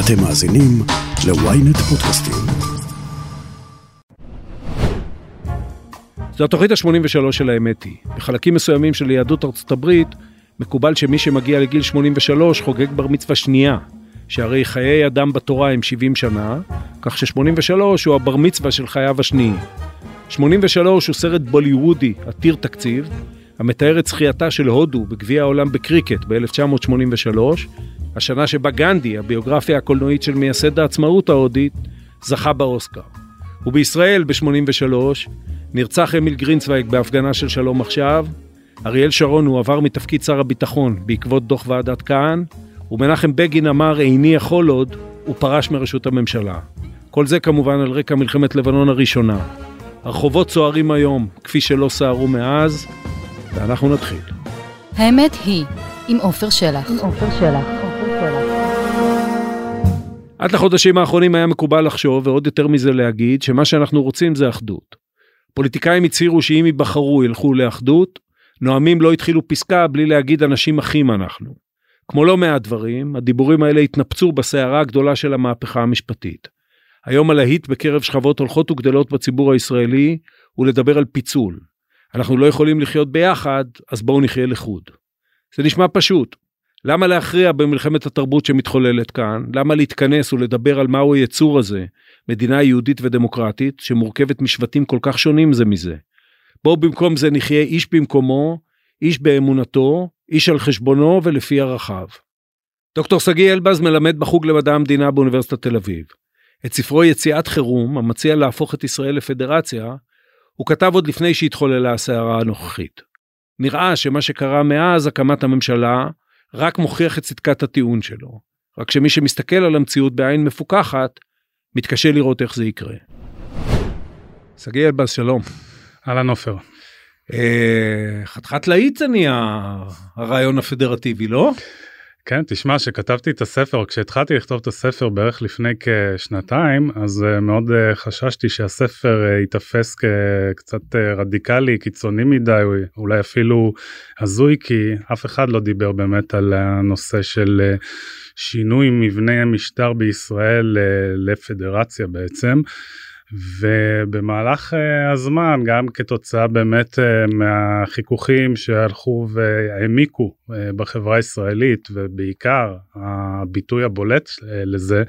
אתם מאזינים ל-ynet פודקאסטים. זו התוכנית ה-83 של האמת היא. בחלקים מסוימים של יהדות ארצות הברית, מקובל שמי שמגיע לגיל 83 חוגג בר מצווה שנייה, שהרי חיי אדם בתורה הם 70 שנה, כך ש-83 הוא הבר מצווה של חייו השניים. 83 הוא סרט בוליוודי עתיר תקציב, המתאר את זכייתה של הודו בגביע העולם בקריקט ב-1983, השנה שבה גנדי, הביוגרפיה הקולנועית של מייסד העצמאות ההודית, זכה באוסקר. ובישראל ב-83 נרצח אמיל גרינצוויג בהפגנה של שלום עכשיו, אריאל שרון הועבר מתפקיד שר הביטחון בעקבות דוח ועדת כהן, ומנחם בגין אמר איני יכול עוד, ופרש מראשות הממשלה. כל זה כמובן על רקע מלחמת לבנון הראשונה. הרחובות סוערים היום, כפי שלא סערו מאז, ואנחנו נתחיל. האמת היא, עם עופר שלח. עם עופר שלח. עד לחודשים האחרונים היה מקובל לחשוב, ועוד יותר מזה להגיד, שמה שאנחנו רוצים זה אחדות. פוליטיקאים הצהירו שאם ייבחרו ילכו לאחדות, נואמים לא התחילו פסקה בלי להגיד אנשים אחים אנחנו. כמו לא מעט דברים, הדיבורים האלה התנפצו בסערה הגדולה של המהפכה המשפטית. היום הלהיט בקרב שכבות הולכות וגדלות בציבור הישראלי הוא לדבר על פיצול. אנחנו לא יכולים לחיות ביחד, אז בואו נחיה לחוד. זה נשמע פשוט. למה להכריע במלחמת התרבות שמתחוללת כאן? למה להתכנס ולדבר על מהו היצור הזה, מדינה יהודית ודמוקרטית, שמורכבת משבטים כל כך שונים זה מזה? בואו במקום זה נחיה איש במקומו, איש באמונתו, איש על חשבונו ולפי ערכיו. דוקטור שגיא אלבז מלמד בחוג למדע המדינה באוניברסיטת תל אביב. את ספרו יציאת חירום, המציע להפוך את ישראל לפדרציה, הוא כתב עוד לפני שהתחוללה הסערה הנוכחית. נראה שמה שקרה מאז הקמת הממשלה רק מוכיח את צדקת הטיעון שלו. רק שמי שמסתכל על המציאות בעין מפוקחת, מתקשה לראות איך זה יקרה. שגיא אלבז, שלום. אהלן עופר. אה, חתיכת להיט זה נהיה הרעיון הפדרטיבי, לא? כן, תשמע, כשכתבתי את הספר, כשהתחלתי לכתוב את הספר בערך לפני כשנתיים, אז uh, מאוד uh, חששתי שהספר uh, ייתפס כקצת רדיקלי, קיצוני מדי, אולי אפילו הזוי, כי אף אחד לא דיבר באמת על הנושא של שינוי מבנה המשטר בישראל לפדרציה בעצם. ובמהלך uh, הזמן גם כתוצאה באמת uh, מהחיכוכים שהלכו והעמיקו uh, בחברה הישראלית ובעיקר הביטוי הבולט לזה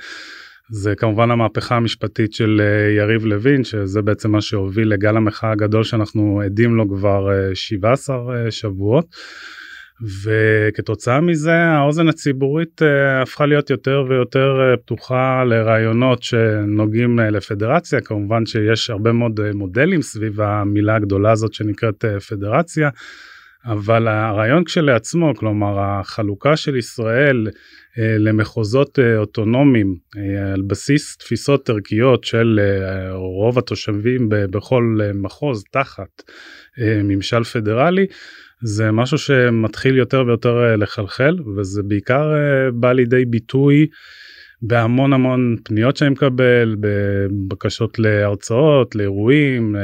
זה כמובן המהפכה המשפטית של יריב לוין שזה בעצם מה שהוביל לגל המחאה הגדול שאנחנו עדים לו כבר uh, 17 uh, שבועות. וכתוצאה מזה האוזן הציבורית uh, הפכה להיות יותר ויותר uh, פתוחה לרעיונות שנוגעים uh, לפדרציה כמובן שיש הרבה מאוד מודלים סביב המילה הגדולה הזאת שנקראת פדרציה. אבל הרעיון כשלעצמו כלומר החלוקה של ישראל למחוזות uh, אוטונומיים על בסיס תפיסות ערכיות של רוב התושבים בכל uh, מחוז תחת ממשל פדרלי. זה משהו שמתחיל יותר ויותר אה, לחלחל וזה בעיקר אה, בא לידי ביטוי בהמון המון פניות שאני מקבל בבקשות להרצאות לאירועים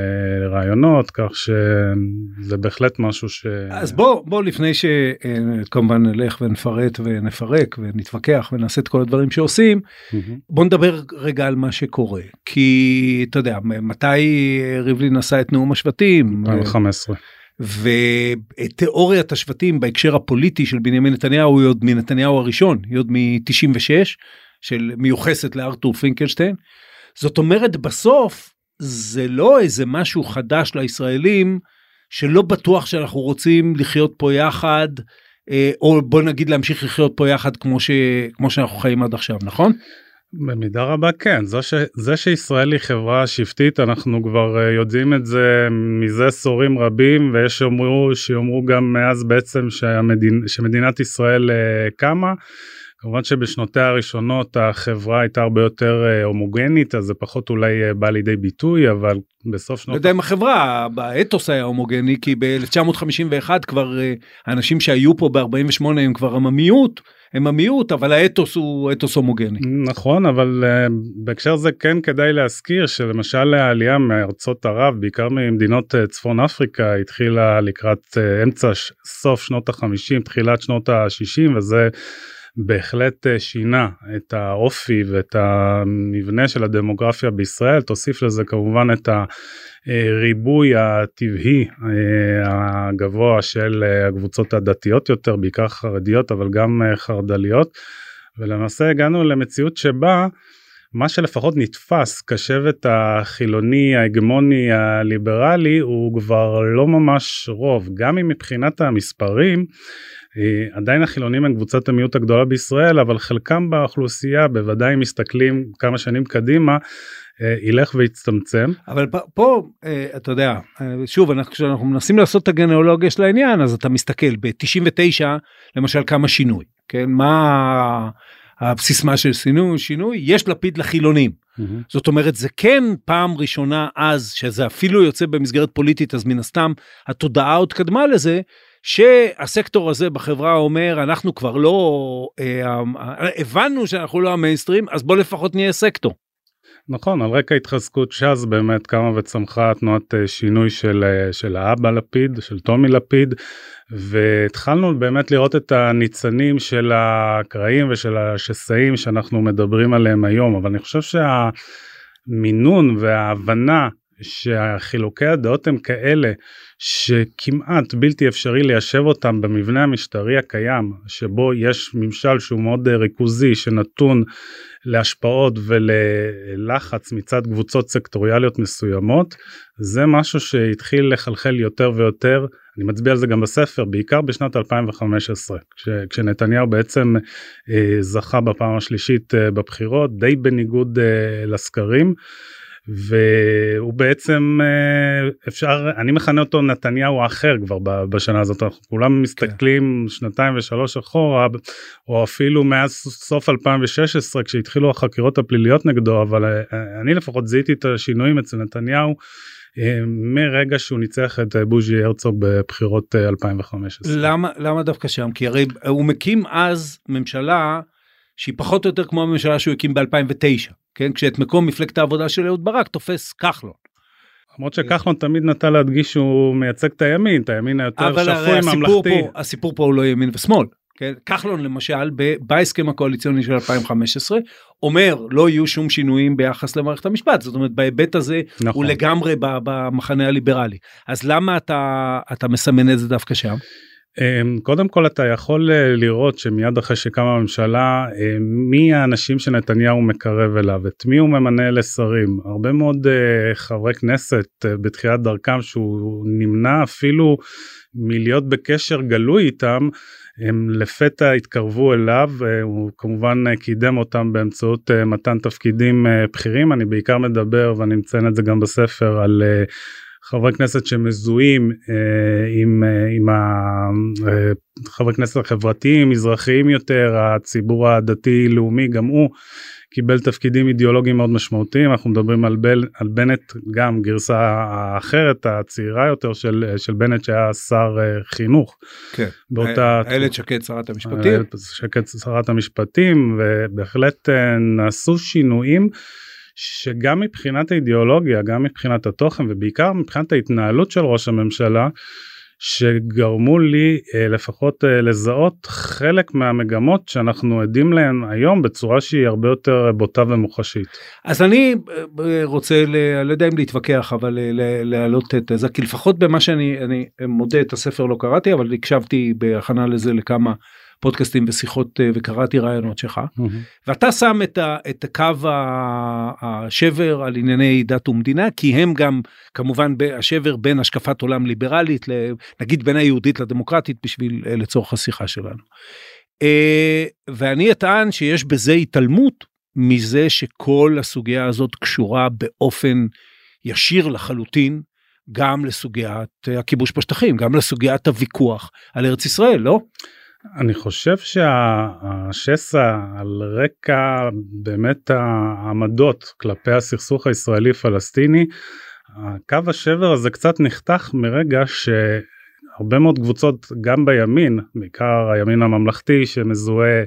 לרעיונות כך שזה בהחלט משהו ש... אז בוא בוא לפני שכמובן נלך ונפרט ונפרק ונתווכח ונעשה את כל הדברים שעושים בוא נדבר רגע על מה שקורה. כי אתה יודע מתי ריבלין עשה את נאום השבטים? 2015. ותיאוריית השבטים בהקשר הפוליטי של בנימין נתניהו היא עוד מנתניהו הראשון, היא עוד מ-96, של מיוחסת לארתור פינקלשטיין. זאת אומרת בסוף זה לא איזה משהו חדש לישראלים שלא בטוח שאנחנו רוצים לחיות פה יחד, אה, או בוא נגיד להמשיך לחיות פה יחד כמו, ש, כמו שאנחנו חיים עד עכשיו, נכון? במידה רבה כן זה, ש... זה שישראל היא חברה שבטית אנחנו כבר uh, יודעים את זה מזה עשורים רבים ויש שיאמרו שיאמרו גם מאז בעצם שהמדינ... שמדינת ישראל uh, קמה. כמובן שבשנותיה הראשונות החברה הייתה הרבה יותר uh, הומוגנית אז זה פחות אולי uh, בא לידי ביטוי אבל בסוף שנות... לא יודע אם החברה באתוס היה הומוגני כי ב-1951 כבר uh, האנשים שהיו פה ב-48 הם כבר עממיות. הם המיעוט אבל האתוס הוא אתוס הומוגני. נכון אבל בהקשר זה כן כדאי להזכיר שלמשל העלייה מארצות ערב בעיקר ממדינות צפון אפריקה התחילה לקראת אמצע סוף שנות החמישים תחילת שנות השישים וזה בהחלט שינה את האופי ואת המבנה של הדמוגרפיה בישראל. תוסיף לזה כמובן את הריבוי הטבעי הגבוה של הקבוצות הדתיות יותר בעיקר חרדיות אבל גם חרד"ליות. ולמעשה הגענו למציאות שבה מה שלפחות נתפס כשבט החילוני ההגמוני הליברלי הוא כבר לא ממש רוב. גם אם מבחינת המספרים אה, עדיין החילונים הם קבוצת המיעוט הגדולה בישראל אבל חלקם באוכלוסייה בוודאי מסתכלים כמה שנים קדימה אה, ילך ויצטמצם. אבל פה אה, אתה יודע שוב אנחנו כשאנחנו מנסים לעשות את הגנאולוגיה של העניין אז אתה מסתכל ב-99 למשל כמה שינוי כן מה הסיסמה של שינוי, שינוי, יש לפיד לחילונים. Mm-hmm. זאת אומרת, זה כן פעם ראשונה אז, שזה אפילו יוצא במסגרת פוליטית, אז מן הסתם התודעה עוד קדמה לזה, שהסקטור הזה בחברה אומר, אנחנו כבר לא, אה, הבנו שאנחנו לא המיינסטרים, אז בוא לפחות נהיה סקטור. נכון על רקע התחזקות ש"ס באמת קמה וצמחה תנועת אה, שינוי של אה, של האבא לפיד של טומי לפיד והתחלנו באמת לראות את הניצנים של הקרעים ושל השסעים שאנחנו מדברים עליהם היום אבל אני חושב שהמינון וההבנה שהחילוקי הדעות הם כאלה שכמעט בלתי אפשרי ליישב אותם במבנה המשטרי הקיים שבו יש ממשל שהוא מאוד אה, ריכוזי שנתון להשפעות וללחץ מצד קבוצות סקטוריאליות מסוימות זה משהו שהתחיל לחלחל יותר ויותר אני מצביע על זה גם בספר בעיקר בשנת 2015 כש, כשנתניהו בעצם אה, זכה בפעם השלישית אה, בבחירות די בניגוד אה, לסקרים. והוא בעצם אה, אפשר אני מכנה אותו נתניהו האחר כבר בשנה הזאת אנחנו כולם כן. מסתכלים כן. שנתיים ושלוש אחורה או אפילו מאז סוף 2016 כשהתחילו החקירות הפליליות נגדו אבל אה, אני לפחות זיהיתי את השינויים אצל נתניהו. אה, מרגע שהוא ניצח את בוז'י הרצוג בבחירות 2015. למה למה דווקא שם כי הרי הוא מקים אז ממשלה שהיא פחות או יותר כמו הממשלה שהוא הקים ב2009 כן כשאת מקום מפלגת העבודה של אהוד ברק תופס כחלון. למרות שכחלון תמיד נטה להדגיש שהוא מייצג את הימין את הימין היותר שפוי ממלכתי. פה, הסיפור פה הוא לא ימין ושמאל. כן? כחלון למשל בהסכם הקואליציוני של 2015 אומר לא יהיו שום שינויים ביחס למערכת המשפט זאת אומרת בהיבט הזה נכון. הוא לגמרי במחנה הליברלי אז למה אתה אתה מסמן את זה דווקא שם. אמ, קודם כל אתה יכול אה, לראות שמיד אחרי שקמה הממשלה אה, מי האנשים שנתניהו מקרב אליו את מי הוא ממנה לשרים? הרבה מאוד אה, חברי כנסת בתחילת דרכם שהוא נמנע אפילו מלהיות בקשר גלוי איתם הם לפתע התקרבו אליו הוא כמובן קידם אותם באמצעות מתן תפקידים בכירים. אני בעיקר מדבר ואני מציין את זה גם בספר על חברי כנסת שמזוהים אה, עם, אה, עם אה, כנסת החברתיים מזרחיים יותר הציבור הדתי לאומי גם הוא קיבל תפקידים אידיאולוגיים מאוד משמעותיים אנחנו מדברים על, בל, על בנט גם גרסה האחרת הצעירה יותר של, של בנט שהיה שר חינוך. כן. באותה איילת שקד שרת המשפטים. איילת שקד שרת המשפטים ובהחלט נעשו שינויים. שגם מבחינת האידיאולוגיה גם מבחינת התוכן ובעיקר מבחינת ההתנהלות של ראש הממשלה שגרמו לי אה, לפחות אה, לזהות חלק מהמגמות שאנחנו עדים להן היום בצורה שהיא הרבה יותר בוטה ומוחשית. אז אני אה, רוצה, לא יודע אם להתווכח אבל להעלות את זה כי לפחות במה שאני אני מודה את הספר לא קראתי אבל הקשבתי בהכנה לזה לכמה פודקאסטים ושיחות אה, וקראתי רעיונות שלך mm-hmm. ואתה שם את, ה, את קו השבר על ענייני דת ומדינה כי הם גם כמובן השבר בין השקפת עולם ליברלית נגיד בין היהודית לדמוקרטית בשביל אה, לצורך השיחה שלנו. אה, ואני אטען שיש בזה התעלמות מזה שכל הסוגיה הזאת קשורה באופן ישיר לחלוטין גם לסוגיית הכיבוש בשטחים גם לסוגיית הוויכוח על ארץ ישראל לא? אני חושב שהשסע על רקע באמת העמדות כלפי הסכסוך הישראלי פלסטיני קו השבר הזה קצת נחתך מרגע שהרבה מאוד קבוצות גם בימין בעיקר הימין הממלכתי שמזוהה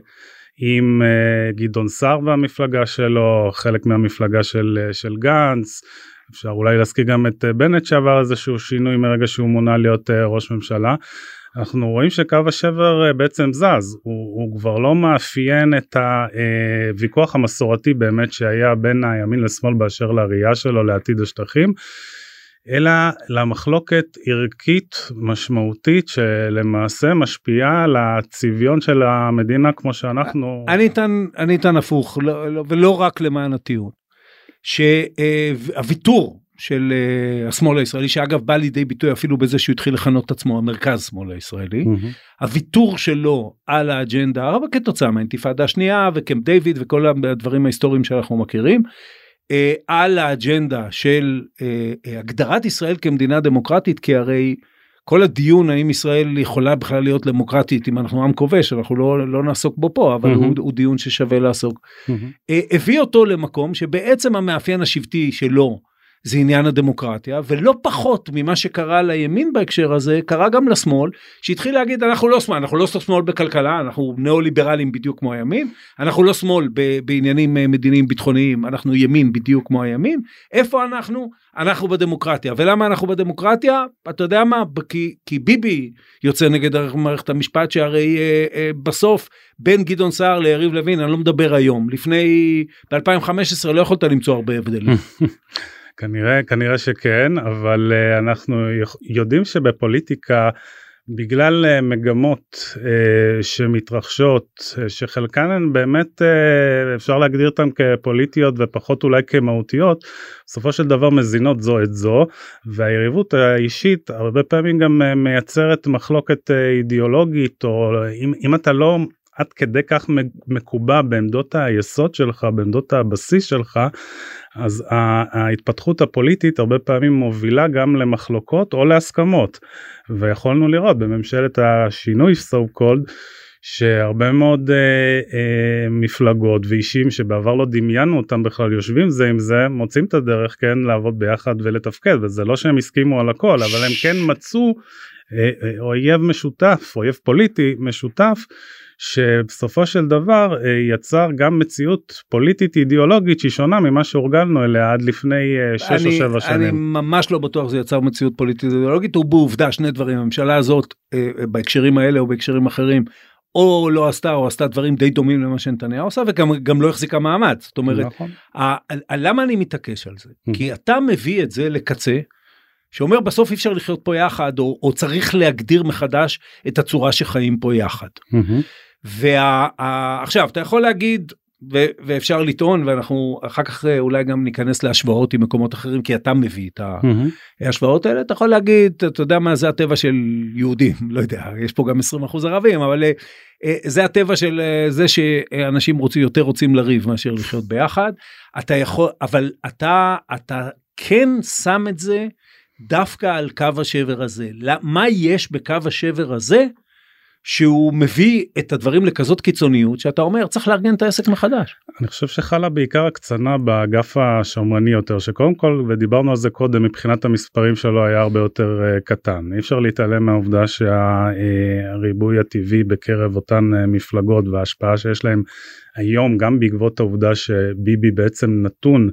עם uh, גדעון סער והמפלגה שלו חלק מהמפלגה של, של גנץ אפשר אולי להזכיר גם את uh, בנט שעבר איזשהו שינוי מרגע שהוא מונה להיות ראש ממשלה אנחנו רואים שקו השבר בעצם זז, הוא, הוא כבר לא מאפיין את הוויכוח המסורתי באמת שהיה בין הימין לשמאל באשר לראייה שלו לעתיד השטחים. אלא למחלוקת ערכית משמעותית שלמעשה משפיעה על הצביון של המדינה כמו שאנחנו. אני אתן, אני אתן הפוך, לא, לא, ולא רק למען הטיעון. שהוויתור של uh, השמאל הישראלי שאגב בא לידי ביטוי אפילו בזה שהוא התחיל לכנות את עצמו המרכז שמאל הישראלי mm-hmm. הוויתור שלו על האג'נדה הרבה כתוצאה מהאינתיפאדה השנייה וקמפ דיוויד וכל הדברים ההיסטוריים שאנחנו מכירים אה, על האג'נדה של אה, אה, הגדרת ישראל כמדינה דמוקרטית כי הרי כל הדיון האם ישראל יכולה בכלל להיות דמוקרטית אם אנחנו עם כובש אנחנו לא לא נעסוק בו פה אבל mm-hmm. הוא, הוא דיון ששווה לעסוק mm-hmm. אה, הביא אותו למקום שבעצם המאפיין השבטי שלו זה עניין הדמוקרטיה ולא פחות ממה שקרה לימין בהקשר הזה קרה גם לשמאל שהתחיל להגיד אנחנו לא שמאל אנחנו לא שמאל בכלכלה אנחנו ניאו-ליברלים בדיוק כמו הימין אנחנו לא שמאל בעניינים אה, מדיניים ביטחוניים אנחנו ימין בדיוק כמו הימין איפה אנחנו? אנחנו בדמוקרטיה. ולמה אנחנו בדמוקרטיה? אתה יודע מה? כי, כי ביבי יוצא נגד מערכת המשפט שהרי אה, אה, בסוף בין גדעון סער ליריב לוין אני לא מדבר היום לפני ב2015 לא יכולת למצוא הרבה הבדלים. כנראה כנראה שכן אבל uh, אנחנו יודעים שבפוליטיקה בגלל uh, מגמות uh, שמתרחשות שחלקן הן באמת אפשר להגדיר אותן כפוליטיות ופחות אולי כמהותיות בסופו של דבר מזינות זו את זו והיריבות האישית הרבה פעמים גם מייצרת מחלוקת אידיאולוגית או אם, אם אתה לא עד כדי כך מקובע בעמדות היסוד שלך בעמדות הבסיס שלך אז ההתפתחות הפוליטית הרבה פעמים מובילה גם למחלוקות או להסכמות. ויכולנו לראות בממשלת השינוי so called שהרבה מאוד אה, אה, מפלגות ואישים שבעבר לא דמיינו אותם בכלל יושבים זה עם זה מוצאים את הדרך כן לעבוד ביחד ולתפקד וזה לא שהם הסכימו על הכל אבל הם כן מצאו אה, אה, אויב משותף אויב פוליטי משותף שבסופו של דבר אה, יצר גם מציאות פוליטית אידיאולוגית שהיא שונה ממה שהורגלנו אליה עד לפני 6 אה, או 7 שנים. אני ממש לא בטוח זה יצר מציאות פוליטית אידיאולוגית ובעובדה שני דברים הממשלה הזאת אה, בהקשרים האלה או בהקשרים אחרים או לא עשתה או עשתה דברים די דומים למה שנתניהו עושה וגם גם לא החזיקה מעמד זאת אומרת נכון. למה אני מתעקש על זה כי אתה מביא את זה לקצה שאומר בסוף אי אפשר לחיות פה יחד או, או צריך להגדיר מחדש את הצורה שחיים פה יחד. ועכשיו אתה יכול להגיד ו- ואפשר לטעון ואנחנו אחר כך אה, אולי גם ניכנס להשוואות עם מקומות אחרים כי אתה מביא את ההשוואות האלה אתה יכול להגיד אתה יודע מה זה הטבע של יהודים לא יודע יש פה גם 20% ערבים אבל אה, אה, זה הטבע של זה שאנשים רוצים יותר רוצים לריב מאשר לחיות ביחד. אתה יכול אבל אתה אתה כן שם את זה דווקא על קו השבר הזה מה יש בקו השבר הזה. שהוא מביא את הדברים לכזאת קיצוניות שאתה אומר צריך לארגן את העסק מחדש. אני חושב שחלה בעיקר הקצנה באגף השמרני יותר שקודם כל ודיברנו על זה קודם מבחינת המספרים שלו היה הרבה יותר uh, קטן אי אפשר להתעלם מהעובדה שהריבוי הטבעי בקרב אותן uh, מפלגות וההשפעה שיש להם היום גם בעקבות העובדה שביבי בעצם נתון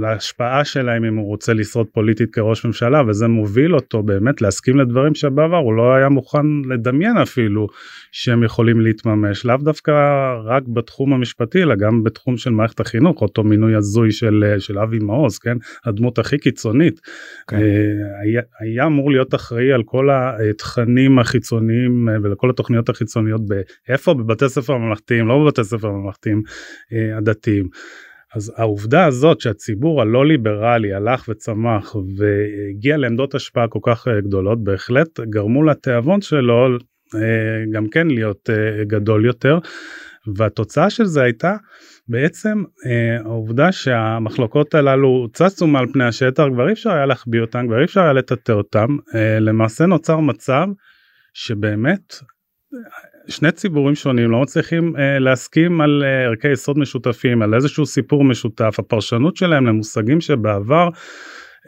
להשפעה שלהם אם הוא רוצה לשרוד פוליטית כראש ממשלה וזה מוביל אותו באמת להסכים לדברים שבעבר הוא לא היה מוכן לדמיין אפילו שהם יכולים להתממש לאו דווקא רק בתחום המשפטי אלא גם בתחום של מערכת החינוך אותו מינוי הזוי של של אבי מעוז כן הדמות הכי קיצונית כן. אה, היה, היה אמור להיות אחראי על כל התכנים החיצוניים אה, ולכל התוכניות החיצוניות באיפה בבתי ספר ממלכתיים לא בבתי ספר ממלכתיים הדתיים. אז העובדה הזאת שהציבור הלא ליברלי הלך וצמח והגיע לעמדות השפעה כל כך אה, גדולות בהחלט גרמו לתיאבון שלו אה, גם כן להיות אה, גדול יותר. והתוצאה של זה הייתה בעצם העובדה שהמחלוקות הללו צצו מעל פני השטח כבר אי אפשר היה להחביא אותם כבר אי אפשר היה לטאטא אותם. למעשה נוצר מצב שבאמת שני ציבורים שונים לא מצליחים אה, להסכים על אה, ערכי יסוד משותפים על איזשהו סיפור משותף הפרשנות שלהם למושגים שבעבר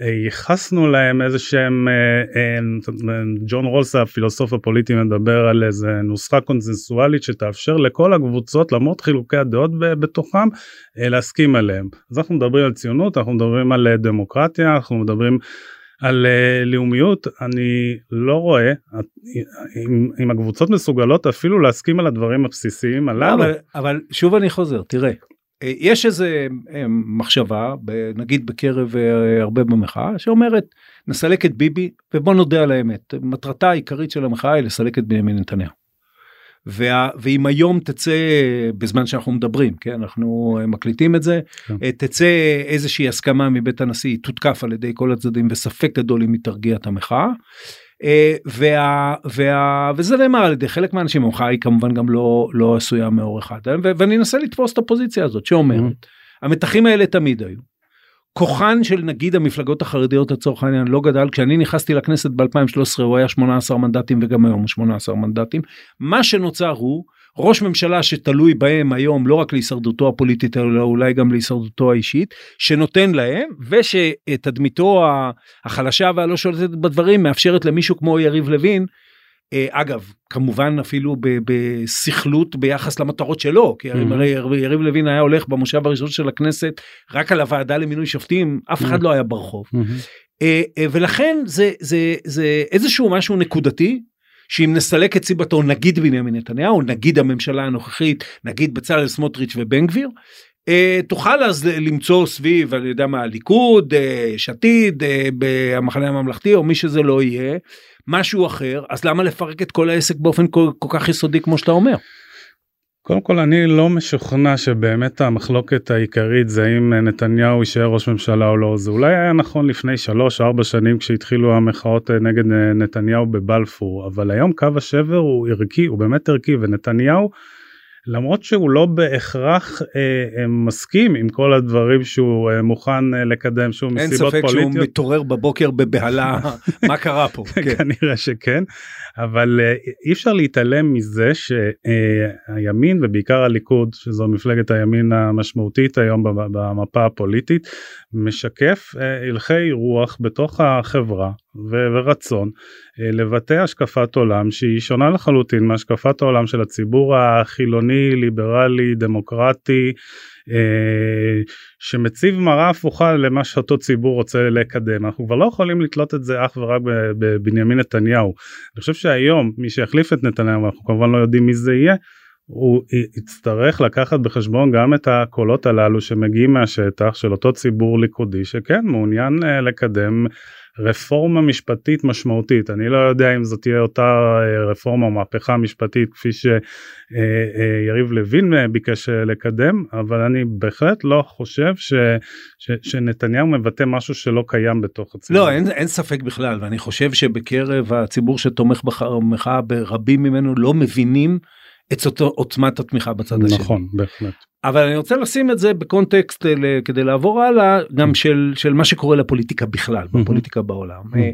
אה, ייחסנו להם איזה שהם אה, אה, ג'ון רולס הפילוסוף הפוליטי מדבר על איזה נוסחה קונצנזואלית שתאפשר לכל הקבוצות למרות חילוקי הדעות בתוכם להסכים עליהם. אז אנחנו מדברים על ציונות אנחנו מדברים על דמוקרטיה אנחנו מדברים על uh, לאומיות אני לא רואה אם, אם הקבוצות מסוגלות אפילו להסכים על הדברים הבסיסיים הללו. אבל, אבל שוב אני חוזר תראה אה, יש איזה אה, מחשבה נגיד בקרב הרבה במחאה שאומרת נסלק את ביבי ובוא נודה על האמת מטרתה העיקרית של המחאה היא לסלק את בנימין נתניהו. וה, ואם היום תצא בזמן שאנחנו מדברים כן אנחנו מקליטים את זה כן. תצא איזושהי הסכמה מבית הנשיא תותקף על ידי כל הצדדים וספק גדול אם היא תרגיע את המחאה. וה, וה, וזה נאמר על ידי חלק מהאנשים המחאה היא כמובן גם לא לא עשויה מאור אחד ואני אנסה לתפוס את הפוזיציה הזאת שאומרת mm-hmm. המתחים האלה תמיד היו. כוחן של נגיד המפלגות החרדיות לצורך העניין לא גדל. כשאני נכנסתי לכנסת ב2013 הוא היה 18 מנדטים וגם היום הוא 18 מנדטים. מה שנוצר הוא ראש ממשלה שתלוי בהם היום לא רק להישרדותו הפוליטית אלא אולי גם להישרדותו האישית שנותן להם ושתדמיתו החלשה והלא שולטת בדברים מאפשרת למישהו כמו יריב לוין אגב כמובן אפילו בסכלות ביחס למטרות שלו כי mm-hmm. הרי יריב לוין היה הולך במושב הראשון של הכנסת רק על הוועדה למינוי שופטים אף אחד mm-hmm. לא היה ברחוב mm-hmm. ולכן זה זה זה איזשהו משהו נקודתי שאם נסלק את סיבתו נגיד בנימין נתניהו נגיד הממשלה הנוכחית נגיד בצלאל סמוטריץ' ובן גביר תוכל אז למצוא סביב אני יודע מה הליכוד יש עתיד במחנה הממלכתי או מי שזה לא יהיה משהו אחר אז למה לפרק את כל העסק באופן כל, כל כך יסודי כמו שאתה אומר. קודם כל אני לא משוכנע שבאמת המחלוקת העיקרית זה אם נתניהו יישאר ראש ממשלה או לא זה אולי היה נכון לפני 3-4 שנים כשהתחילו המחאות נגד נתניהו בבלפור אבל היום קו השבר הוא ערכי הוא באמת ערכי ונתניהו למרות שהוא לא בהכרח אה, אה, מסכים עם כל הדברים שהוא אה, מוכן אה, לקדם שהוא מסיבות פוליטיות. אין ספק שהוא מתעורר בבוקר בבהלה מה קרה פה. כן. כנראה שכן אבל אה, אי אפשר להתעלם מזה שהימין אה, ובעיקר הליכוד שזו מפלגת הימין המשמעותית היום במפה הפוליטית משקף אה, הלכי רוח בתוך החברה ורצון אה, לבטא השקפת עולם שהיא שונה לחלוטין מהשקפת העולם של הציבור החילוני ליברלי דמוקרטי אה, שמציב מראה הפוכה למה שאותו ציבור רוצה לקדם. אנחנו כבר לא יכולים לתלות את זה אך ורק בבנימין נתניהו. אני חושב שהיום מי שיחליף את נתניהו אנחנו כמובן לא יודעים מי זה יהיה הוא יצטרך לקחת בחשבון גם את הקולות הללו שמגיעים מהשטח של אותו ציבור ליכודי שכן מעוניין אה, לקדם רפורמה משפטית משמעותית אני לא יודע אם זאת תהיה אותה אה, רפורמה מהפכה משפטית כפי שיריב אה, לוין ביקש לקדם אבל אני בהחלט לא חושב ש, ש, שנתניהו מבטא משהו שלא קיים בתוך הציבור. לא אין, אין ספק בכלל ואני חושב שבקרב הציבור שתומך במחאה ברבים ממנו לא מבינים. את עוצמת התמיכה בצד נכון, השני. נכון, בהחלט. אבל אני רוצה לשים את זה בקונטקסט כדי לעבור הלאה גם של של מה שקורה לפוליטיקה בכלל בפוליטיקה בעולם. אה,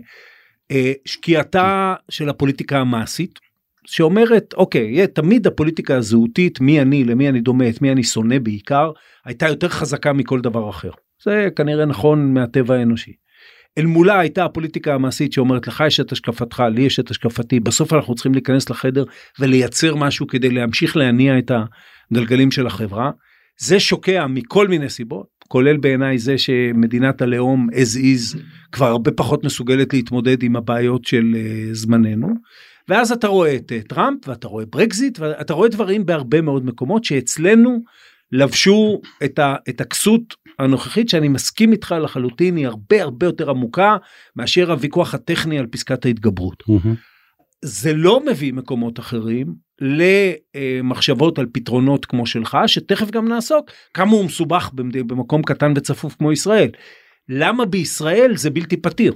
אה, שקיעתה של הפוליטיקה המעשית שאומרת אוקיי תמיד הפוליטיקה הזהותית מי אני למי אני דומה את מי אני שונא בעיקר הייתה יותר חזקה מכל דבר אחר. זה כנראה נכון מהטבע האנושי. אל מולה הייתה הפוליטיקה המעשית שאומרת לך יש את השקפתך לי יש את השקפתי בסוף אנחנו צריכים להיכנס לחדר ולייצר משהו כדי להמשיך להניע את הגלגלים של החברה. זה שוקע מכל מיני סיבות כולל בעיניי זה שמדינת הלאום as is כבר הרבה פחות מסוגלת להתמודד עם הבעיות של אה, זמננו. ואז אתה רואה את אה, טראמפ ואתה רואה ברקזיט ואתה רואה דברים בהרבה מאוד מקומות שאצלנו לבשו את, ה, את הכסות הנוכחית שאני מסכים איתך לחלוטין היא הרבה הרבה יותר עמוקה מאשר הוויכוח הטכני על פסקת ההתגברות. Mm-hmm. זה לא מביא מקומות אחרים למחשבות על פתרונות כמו שלך שתכף גם נעסוק כמה הוא מסובך במקום קטן וצפוף כמו ישראל. למה בישראל זה בלתי פתיר?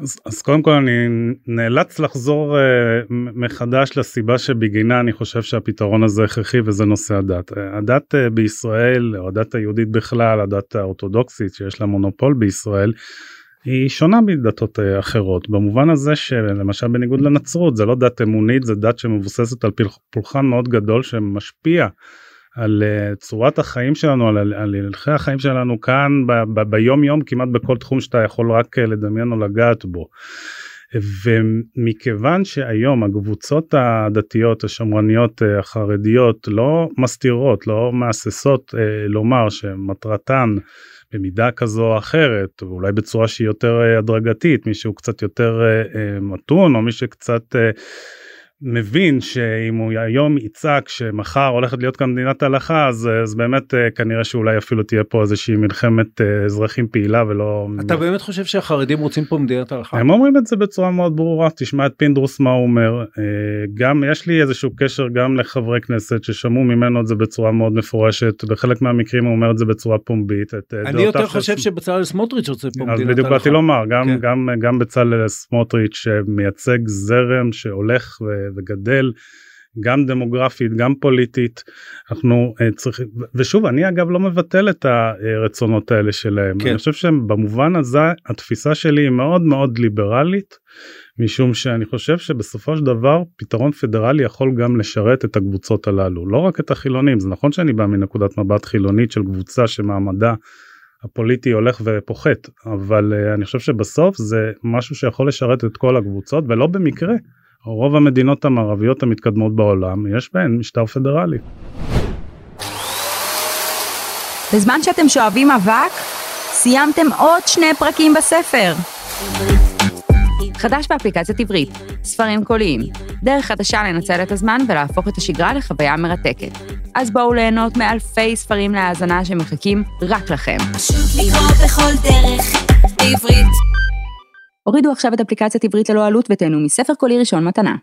אז, אז קודם כל אני נאלץ לחזור uh, מחדש לסיבה שבגינה אני חושב שהפתרון הזה הכרחי וזה נושא הדת. Uh, הדת uh, בישראל או הדת היהודית בכלל הדת האורתודוקסית שיש לה מונופול בישראל היא שונה מדתות uh, אחרות במובן הזה שלמשל בניגוד לנצרות זה לא דת אמונית זה דת שמבוססת על פולחן מאוד גדול שמשפיע על uh, צורת החיים שלנו על הלכי החיים שלנו כאן ב- ב- ביום יום כמעט בכל תחום שאתה יכול רק uh, לדמיין או לגעת בו. ומכיוון שהיום הקבוצות הדתיות השמרניות החרדיות לא מסתירות לא מהססות לומר שמטרתן במידה כזו או אחרת ואולי בצורה שהיא יותר הדרגתית מישהו קצת יותר מתון או מי שקצת מבין שאם הוא היום יצעק שמחר הולכת להיות כאן מדינת הלכה אז, אז באמת אה, כנראה שאולי אפילו תהיה פה איזושהי מלחמת אה, אזרחים פעילה ולא אתה באמת חושב שהחרדים רוצים פה מדינת הלכה הם אומרים את זה בצורה מאוד ברורה תשמע את פינדרוס מה הוא אומר אה, גם יש לי איזשהו קשר גם לחברי כנסת ששמעו ממנו את זה בצורה מאוד מפורשת בחלק מהמקרים הוא אומר את זה בצורה פומבית את אני יותר חושב שבצלאל סמוטריץ' רוצה פה מדינת הלכה. בדיוק באתי לומר גם כן. גם גם בצלאל סמוטריץ' שמייצג זרם שהולך וגדל גם דמוגרפית גם פוליטית. אנחנו uh, צריכים ושוב אני אגב לא מבטל את הרצונות האלה שלהם. כן. אני חושב שבמובן הזה התפיסה שלי היא מאוד מאוד ליברלית משום שאני חושב שבסופו של דבר פתרון פדרלי יכול גם לשרת את הקבוצות הללו. לא רק את החילונים זה נכון שאני בא מנקודת מבט חילונית של קבוצה שמעמדה הפוליטי הולך ופוחת אבל uh, אני חושב שבסוף זה משהו שיכול לשרת את כל הקבוצות ולא במקרה רוב המדינות המערביות המתקדמות בעולם יש בהן משטר פדרלי. בזמן שאתם שואבים אבק, סיימתם עוד שני פרקים בספר. חדש באפליקציית עברית, ספרים קוליים, דרך חדשה לנצל את הזמן ולהפוך את השגרה לחוויה מרתקת. אז בואו ליהנות מאלפי ספרים להאזנה שמחכים רק לכם. פשוט לקרוא בכל דרך, בעברית. הורידו עכשיו את אפליקציית עברית ללא עלות ותהנו מספר קולי ראשון מתנה.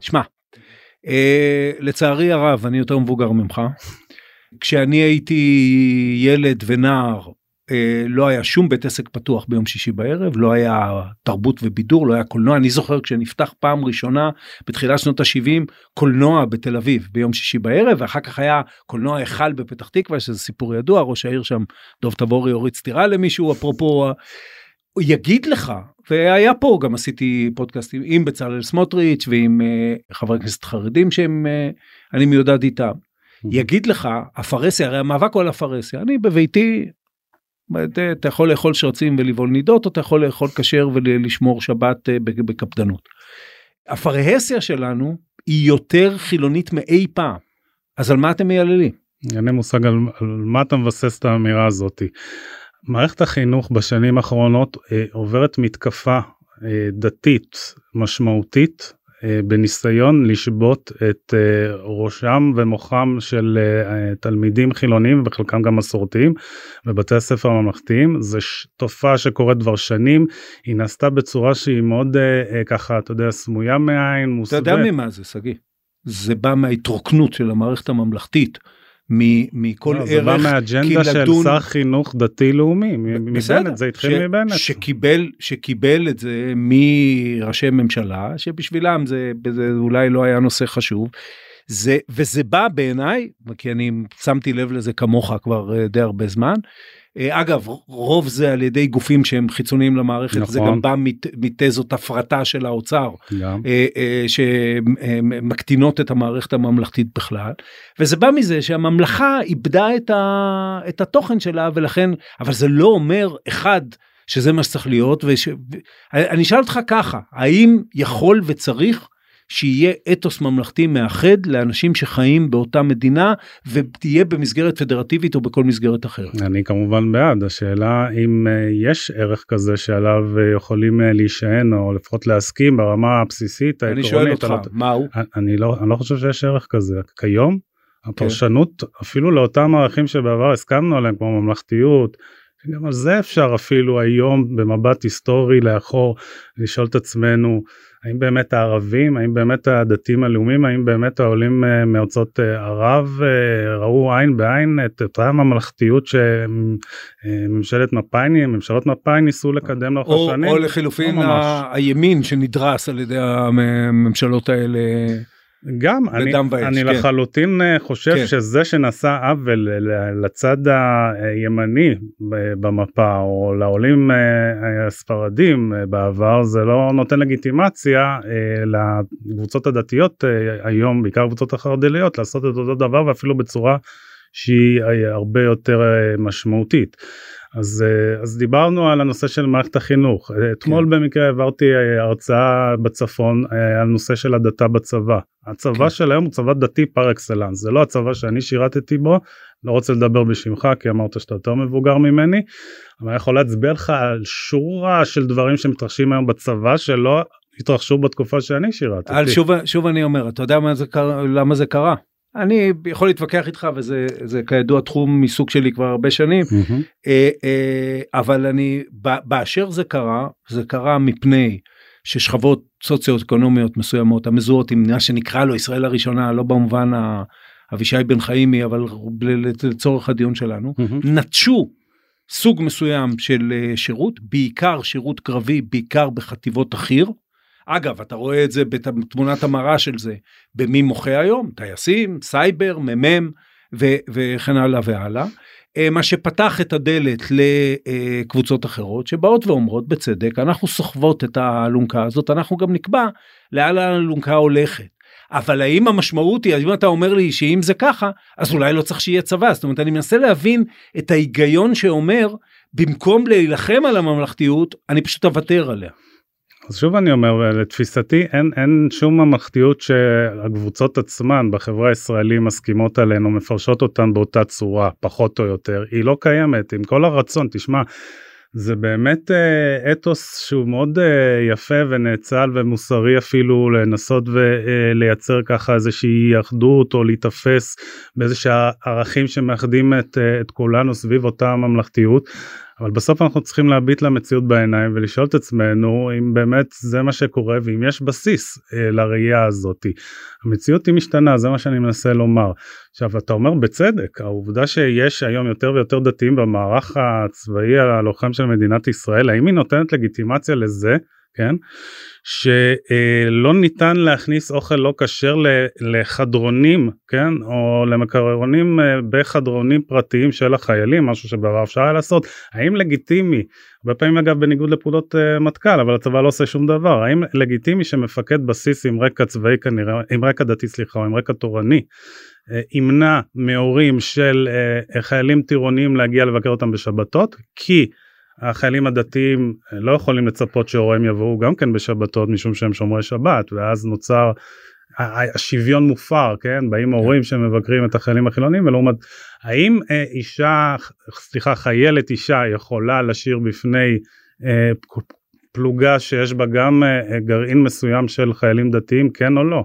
שמע, אה, לצערי הרב אני יותר מבוגר ממך. כשאני הייתי ילד ונער אה, לא היה שום בית עסק פתוח ביום שישי בערב לא היה תרבות ובידור לא היה קולנוע אני זוכר כשנפתח פעם ראשונה בתחילת שנות ה-70 קולנוע בתל אביב ביום שישי בערב ואחר כך היה קולנוע היכל בפתח תקווה שזה סיפור ידוע ראש העיר שם דוב תבורי הוריד סטירה למישהו אפרופו הוא יגיד לך והיה פה גם עשיתי פודקאסטים עם בצלאל סמוטריץ' ועם uh, חברי כנסת חרדים שהם uh, אני מיודד איתם. יגיד לך הפרהסיה הרי המאבק הוא על הפרהסיה אני בביתי אתה יכול לאכול שרצים ולבעול נידות או אתה יכול לאכול כשר ולשמור שבת uh, בקפדנות. הפרהסיה שלנו היא יותר חילונית מאי פעם אז על מה אתם מייללים? אין לי מושג על, על מה אתה מבסס את האמירה הזאתי. מערכת החינוך בשנים האחרונות אה, עוברת מתקפה אה, דתית משמעותית אה, בניסיון לשבות את אה, ראשם ומוחם של אה, תלמידים חילונים וחלקם גם מסורתיים בבתי הספר הממלכתיים זה תופעה שקורית כבר שנים היא נעשתה בצורה שהיא מאוד אה, אה, ככה אתה יודע סמויה מעין מוסווה. אתה יודע ממה זה שגיא זה בא מההתרוקנות של המערכת הממלכתית. מכל לא, ערך. זה בא מהאג'נדה של. שר חינוך דתי לאומי, מבנט, זה התחיל ש... מבנט. שקיבל, שקיבל את זה מראשי ממשלה, שבשבילם זה, זה אולי לא היה נושא חשוב. זה, וזה בא בעיניי, כי אני שמתי לב לזה כמוך כבר אה, די הרבה זמן, אגב רוב זה על ידי גופים שהם חיצוניים למערכת נכון. זה גם בא מת, מתזות הפרטה של האוצר גם. אה, אה, שמקטינות את המערכת הממלכתית בכלל וזה בא מזה שהממלכה איבדה את, ה, את התוכן שלה ולכן אבל זה לא אומר אחד שזה מה שצריך להיות ואני אשאל אותך ככה האם יכול וצריך שיהיה אתוס ממלכתי מאחד לאנשים שחיים באותה מדינה ותהיה במסגרת פדרטיבית או בכל מסגרת אחרת. אני כמובן בעד השאלה אם אה, יש ערך כזה שעליו אה, יכולים אה, להישען או לפחות להסכים ברמה הבסיסית אני שואל אותך. מה הוא? אני לא אני לא חושב שיש ערך כזה כיום הפרשנות כן. אפילו לאותם ערכים שבעבר הסכמנו עליהם כמו ממלכתיות. גם על זה אפשר אפילו היום במבט היסטורי לאחור לשאול את עצמנו האם באמת הערבים, האם באמת הדתיים הלאומיים, האם באמת העולים אה, מארצות אה, ערב אה, ראו עין בעין את אותה ממלכתיות שממשלת מפא"י, ממשלות מפא"י ניסו לקדם לאורך השנים. או לחילופין לא הימין שנדרס על ידי הממשלות האלה. גם אני, ואש, אני כן. לחלוטין אה, חושב כן. שזה שנעשה עוול לצד הימני במפה או לעולים אה, הספרדים אה, בעבר זה לא נותן לגיטימציה לקבוצות הדתיות היום בעיקר קבוצות החרד"ליות לעשות את אותו דבר ואפילו בצורה שהיא הרבה יותר משמעותית. אז, אה, אז דיברנו על הנושא של מערכת החינוך. אתמול כן. במקרה העברתי הרצאה בצפון על נושא של הדתה בצבא. הצבא כן. של היום הוא צבא דתי פר אקסלנס, זה לא הצבא שאני שירתתי בו, לא רוצה לדבר בשמך כי אמרת שאתה יותר מבוגר ממני, אבל אני יכול להצביע לך על שורה של דברים שמתרחשים היום בצבא שלא התרחשו בתקופה שאני שירתתי. שוב, שוב אני אומר, אתה יודע זה קרה, למה זה קרה? אני יכול להתווכח איתך וזה זה כידוע תחום מסוג שלי כבר הרבה שנים mm-hmm. אבל אני באשר זה קרה זה קרה מפני ששכבות סוציו-אקונומיות מסוימות המזוהות עם מה שנקרא לו ישראל הראשונה לא במובן אבישי בן חיימי אבל לצורך הדיון שלנו mm-hmm. נטשו סוג מסוים של אה, שירות בעיקר שירות קרבי בעיקר בחטיבות החי"ר. אגב אתה רואה את זה בתמונת המראה של זה במי מוחה היום טייסים סייבר מ"מ וכן הלאה והלאה. אה, מה שפתח את הדלת לקבוצות אחרות שבאות ואומרות בצדק אנחנו סוחבות את האלונקה הזאת אנחנו גם נקבע לאן האלונקה הולכת. אבל האם המשמעות היא אם אתה אומר לי שאם זה ככה אז אולי לא צריך שיהיה צבא זאת אומרת אני מנסה להבין את ההיגיון שאומר במקום להילחם על הממלכתיות אני פשוט אוותר עליה. אז שוב אני אומר לתפיסתי אין אין שום ממלכתיות שהקבוצות עצמן בחברה הישראלית מסכימות עלינו מפרשות אותן באותה צורה פחות או יותר היא לא קיימת עם כל הרצון תשמע זה באמת אה, אתוס שהוא מאוד אה, יפה ונאצל ומוסרי אפילו לנסות ולייצר ככה איזושהי אחדות או להיתפס באיזה ערכים שמאחדים את, אה, את כולנו סביב אותה ממלכתיות. אבל בסוף אנחנו צריכים להביט למציאות בעיניים ולשאול את עצמנו אם באמת זה מה שקורה ואם יש בסיס אה, לראייה הזאתי. המציאות היא משתנה זה מה שאני מנסה לומר. עכשיו אתה אומר בצדק העובדה שיש היום יותר ויותר דתיים במערך הצבאי הלוחם של מדינת ישראל האם היא נותנת לגיטימציה לזה כן? שלא ניתן להכניס אוכל לא כשר לחדרונים כן? או למקררונים אה, בחדרונים פרטיים של החיילים משהו שבעבר אפשר היה לעשות. האם לגיטימי הרבה פעמים אגב בניגוד לפעולות אה, מטכ"ל אבל הצבא לא עושה שום דבר האם לגיטימי שמפקד בסיס עם רקע צבאי כנראה עם רקע דתי סליחה או עם רקע תורני אה, ימנע מהורים של חיילים טירונים להגיע לבקר אותם בשבתות? כי החיילים הדתיים אה, לא יכולים לצפות שהוריהם יבואו גם כן בשבתות משום שהם שומרי שבת ואז נוצר השוויון מופר כן באים כן. הורים שמבקרים את החיילים החילונים ולעומת האם אה, אישה סליחה חיילת אישה יכולה לשיר בפני אה, פלוגה שיש בה גם אה, גרעין מסוים של חיילים דתיים כן או לא.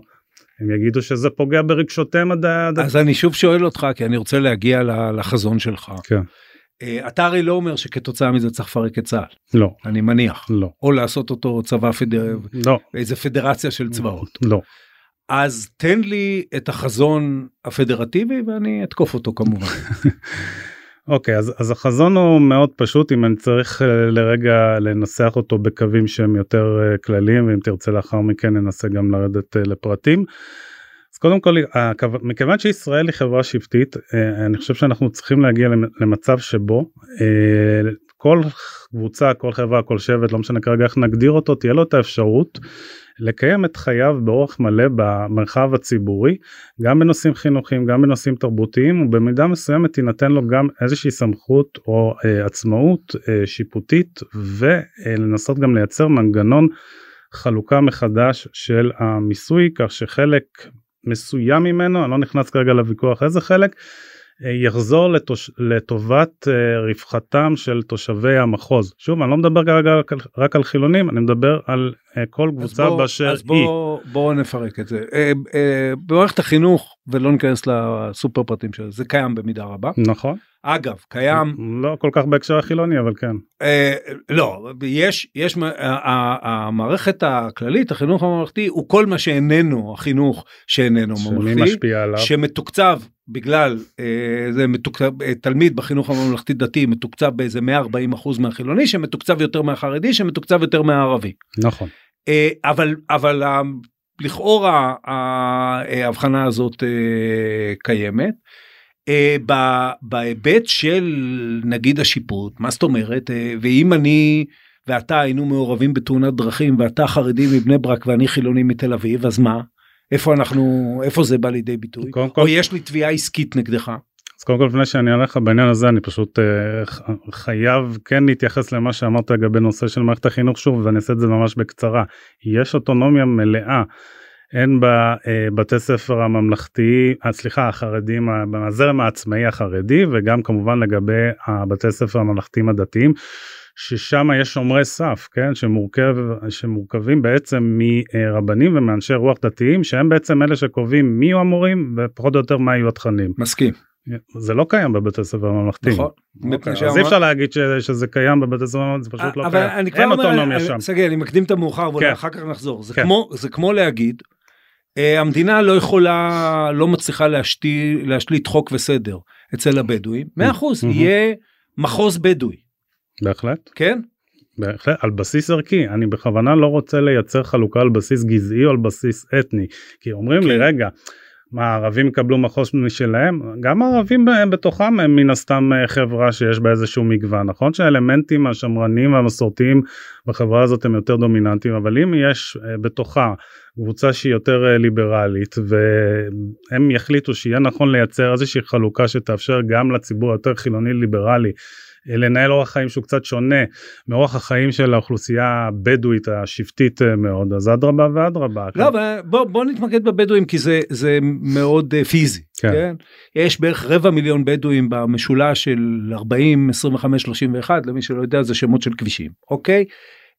הם יגידו שזה פוגע ברגשותיהם הדתיים. אז אני שוב שואל אותך כי אני רוצה להגיע לחזון שלך. כן. אה, אתה הרי לא אומר שכתוצאה מזה צריך לפרק את צה"ל. לא. אני מניח. לא. או לעשות אותו צבא פדר... לא. איזה פדרציה של צבאות. לא. אז תן לי את החזון הפדרטיבי ואני אתקוף אותו כמובן. אוקיי okay, אז, אז החזון הוא מאוד פשוט אם אני צריך אה, לרגע לנסח אותו בקווים שהם יותר אה, כלליים ואם תרצה לאחר מכן ננסה גם לרדת לפרטים. קודם כל מכיוון שישראל היא חברה שבטית אה, אני חושב שאנחנו צריכים להגיע למצב שבו אה, כל קבוצה כל חברה כל שבט לא משנה כרגע איך נגדיר אותו תהיה לו את האפשרות לקיים את חייו באורח מלא במרחב הציבורי גם בנושאים חינוכיים גם בנושאים תרבותיים ובמידה מסוימת תינתן לו גם איזושהי סמכות או אה, עצמאות אה, שיפוטית ולנסות גם לייצר מנגנון חלוקה מחדש של המיסוי כך שחלק מסוים ממנו אני לא נכנס כרגע לוויכוח איזה חלק אה, יחזור לתוש... לטובת אה, רווחתם של תושבי המחוז. שוב אני לא מדבר כרגע רק על חילונים אני מדבר על אה, כל קבוצה בוא, באשר אז בוא, היא. אז בואו נפרק את זה. במערכת החינוך ולא ניכנס לסופר פרטים של זה זה קיים במידה רבה. נכון. אגב קיים לא כל כך בהקשר החילוני אבל כן. אה, לא יש יש המערכת הכללית החינוך הממלכתי הוא כל מה שאיננו החינוך שאיננו ממלכתי שמתוקצב בגלל אה, זה מתוקצב אה, תלמיד בחינוך הממלכתי דתי מתוקצב באיזה 140 אחוז מהחילוני שמתוקצב יותר מהחרדי שמתוקצב יותר מהערבי. נכון. אה, אבל אבל לכאורה ההבחנה הזאת אה, בהיבט של נגיד השיפוט מה זאת אומרת uh, ואם אני ואתה היינו מעורבים בתאונת דרכים ואתה חרדי מבני ברק ואני חילוני מתל אביב אז מה איפה אנחנו איפה זה בא לידי ביטוי קודם כל, או יש לי תביעה עסקית נגדך. אז קודם כל לפני שאני אענה לך בעניין הזה אני פשוט uh, חייב כן להתייחס למה שאמרת לגבי נושא של מערכת החינוך שוב ואני אעשה את זה ממש בקצרה יש אוטונומיה מלאה. הן בבתי ספר הממלכתי, אה, סליחה, החרדים, בזרם העצמאי החרדי וגם כמובן לגבי הבתי ספר הממלכתיים הדתיים. ששם יש שומרי סף כן שמורכב שמורכבים בעצם מרבנים ומאנשי רוח דתיים שהם בעצם אלה שקובעים מי יהיו המורים ופחות או יותר מה יהיו התכנים. מסכים. זה לא קיים בבתי ספר הממלכתיים. נכון. אוקיי, אז אי אפשר להגיד שזה קיים בבתי ספר ממלכתיים, זה פשוט לא קיים. אין אוטונומיה שם. סגל, אני מקדים את המאוחר ואולי כן. אחר כך נחזור. זה כמו להגיד אה, המדינה לא יכולה, לא מצליחה להשתיל, להשליט חוק וסדר אצל הבדואים, 100% יהיה מחוז בדואי. בהחלט. כן? בהחלט, על בסיס ערכי, אני בכוונה לא רוצה לייצר חלוקה על בסיס גזעי או על בסיס אתני, כי אומרים כן. לי רגע, מה הערבים יקבלו מחוז משלהם? גם הערבים בתוכם הם מן הסתם אה, חברה שיש בה איזשהו מגוון נכון שהאלמנטים השמרניים והמסורתיים בחברה הזאת הם יותר דומיננטיים אבל אם יש אה, בתוכה קבוצה שהיא יותר אה, ליברלית והם יחליטו שיהיה נכון לייצר איזושהי חלוקה שתאפשר גם לציבור יותר חילוני ליברלי לנהל אורח חיים שהוא קצת שונה מאורח החיים של האוכלוסייה הבדואית השבטית אה, מאוד אז אדרבה ואדרבה. לא, אבל בוא, בוא נתמקד בבדואים כי זה, זה מאוד uh, פיזי. כן. כן? יש בערך רבע מיליון בדואים במשולש של 40, 25, 31 למי שלא יודע זה שמות של כבישים אוקיי.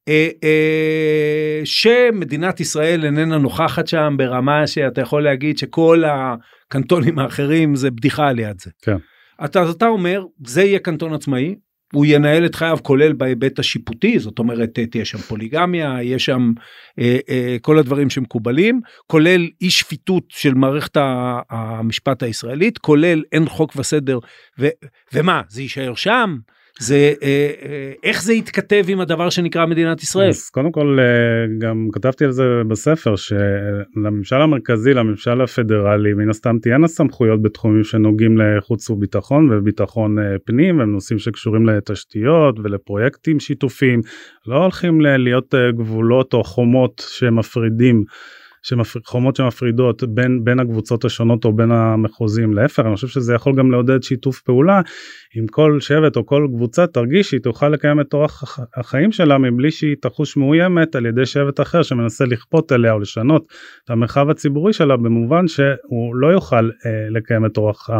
אה, אה, שמדינת ישראל איננה נוכחת שם ברמה שאתה יכול להגיד שכל הקנטונים האחרים זה בדיחה ליד זה. כן. אתה, אתה אומר זה יהיה קנטון עצמאי הוא ינהל את חייו כולל בהיבט השיפוטי זאת אומרת תהיה שם פוליגמיה יש שם אה, אה, כל הדברים שמקובלים כולל אי שפיטות של מערכת המשפט הישראלית כולל אין חוק וסדר ו, ומה זה יישאר שם זה אה, אה, איך זה יתכתב עם הדבר שנקרא מדינת ישראל. אז קודם כל אה, גם כתבתי על זה בספר שלממשל המרכזי לממשל הפדרלי מן הסתם תהיינה סמכויות בתחומים שנוגעים לחוץ וביטחון וביטחון פנים הם נושאים שקשורים לתשתיות ולפרויקטים שיתופים לא הולכים להיות גבולות או חומות שמפרידים. חומות שמפרידות בין בין הקבוצות השונות או בין המחוזים להפך אני חושב שזה יכול גם לעודד שיתוף פעולה אם כל שבט או כל קבוצה תרגיש שהיא תוכל לקיים את אורח החיים שלה מבלי שהיא תחוש מאוימת על ידי שבט אחר שמנסה לכפות עליה או לשנות את המרחב הציבורי שלה במובן שהוא לא יוכל אה, לקיים את אורח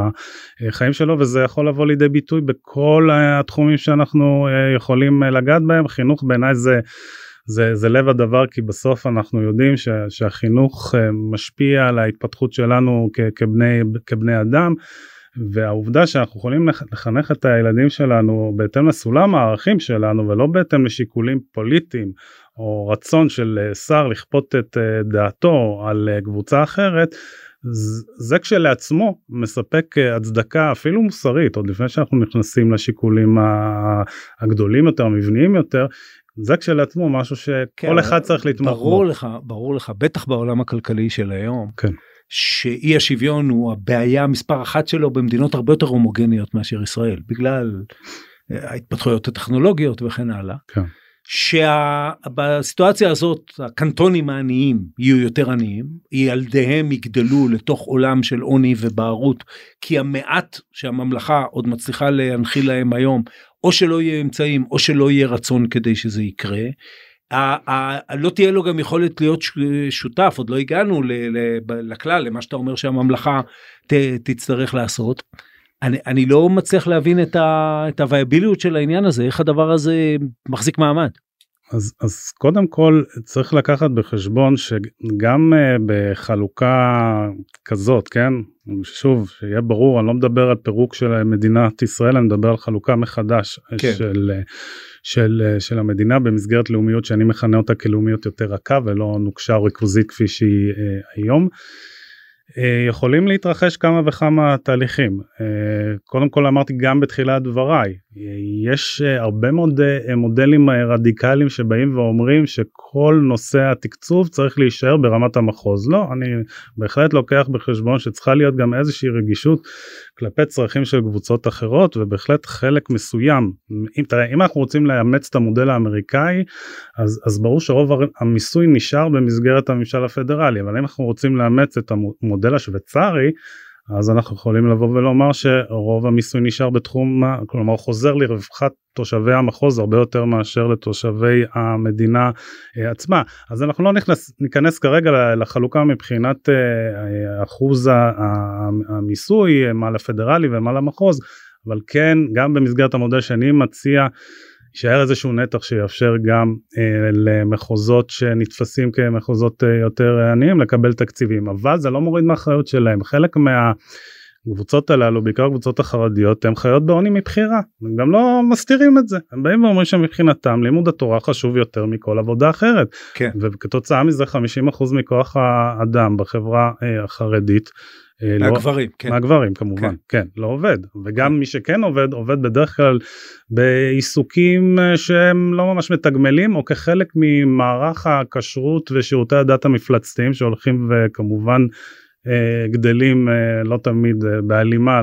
החיים שלו וזה יכול לבוא לידי ביטוי בכל התחומים שאנחנו אה, יכולים אה, לגעת בהם חינוך בעיניי זה. זה, זה לב הדבר כי בסוף אנחנו יודעים ש, שהחינוך אה, משפיע על ההתפתחות שלנו כ, כבני, כבני אדם והעובדה שאנחנו יכולים לחנך את הילדים שלנו בהתאם לסולם הערכים שלנו ולא בהתאם לשיקולים פוליטיים או רצון של אה, שר לכפות את אה, דעתו על קבוצה אחרת זה כשלעצמו מספק הצדקה אפילו מוסרית עוד לפני שאנחנו נכנסים לשיקולים הגדולים יותר המבניים יותר זה כשלעצמו משהו שכל כן, אחד צריך לתמוך ברור בו. לך ברור לך בטח בעולם הכלכלי של היום כן. שאי השוויון הוא הבעיה מספר אחת שלו במדינות הרבה יותר הומוגניות מאשר ישראל בגלל אה, ההתפתחויות הטכנולוגיות וכן הלאה. כן. שבסיטואציה הזאת הקנטונים העניים יהיו יותר עניים, ילדיהם יגדלו לתוך עולם של עוני ובערות, כי המעט שהממלכה עוד מצליחה להנחיל להם היום, או שלא יהיה אמצעים או שלא יהיה רצון כדי שזה יקרה. לא תהיה לו גם יכולת להיות שותף, עוד לא הגענו לכלל, למה שאתה אומר שהממלכה תצטרך לעשות. אני, אני לא מצליח להבין את, ה, את הוויביליות של העניין הזה, איך הדבר הזה מחזיק מעמד. אז, אז קודם כל צריך לקחת בחשבון שגם uh, בחלוקה כזאת, כן, שוב, שיהיה ברור, אני לא מדבר על פירוק של מדינת ישראל, אני מדבר על חלוקה מחדש כן. של, של, של המדינה במסגרת לאומיות שאני מכנה אותה כלאומיות יותר רכה ולא נוקשה או ריכוזית כפי שהיא uh, היום. אה, יכולים להתרחש כמה וכמה תהליכים. אה, קודם כל אמרתי גם בתחילת דבריי, יש אה, הרבה מאוד מודלים רדיקליים שבאים ואומרים שכל נושא התקצוב צריך להישאר ברמת המחוז. לא, אני בהחלט לוקח בחשבון שצריכה להיות גם איזושהי רגישות כלפי צרכים של קבוצות אחרות ובהחלט חלק מסוים. אם תראה, אם אנחנו רוצים לאמץ את המודל האמריקאי, אז, אז ברור שרוב המיסוי נשאר במסגרת הממשל הפדרלי, אבל אם אנחנו רוצים לאמץ את המודל השוויצרי, אז אנחנו יכולים לבוא ולומר שרוב המיסוי נשאר בתחום, כלומר חוזר לרווחת תושבי המחוז הרבה יותר מאשר לתושבי המדינה אה, עצמה. אז אנחנו לא נכנס, ניכנס כרגע לחלוקה מבחינת אה, אחוז המיסוי, מה לפדרלי ומה למחוז, אבל כן, גם במסגרת המודל שאני מציע, יישאר איזשהו נתח שיאפשר גם אה, למחוזות שנתפסים כמחוזות אה, יותר עניים לקבל תקציבים אבל זה לא מוריד מהאחריות שלהם. חלק מהקבוצות הללו בעיקר קבוצות החרדיות הם חיות בעוני מבחירה הם גם לא מסתירים את זה הם באים ואומרים שמבחינתם לימוד התורה חשוב יותר מכל עבודה אחרת כן. וכתוצאה מזה 50% מכוח האדם בחברה אה, החרדית אה, לא- מהגברים, לא, כן. מהגברים כמובן, כן. כן, לא עובד. וגם כן. מי שכן עובד, עובד בדרך כלל בעיסוקים אה, שהם לא ממש מתגמלים, או כחלק ממערך הכשרות ושירותי הדת המפלצתיים שהולכים וכמובן גדלים לא תמיד בהלימה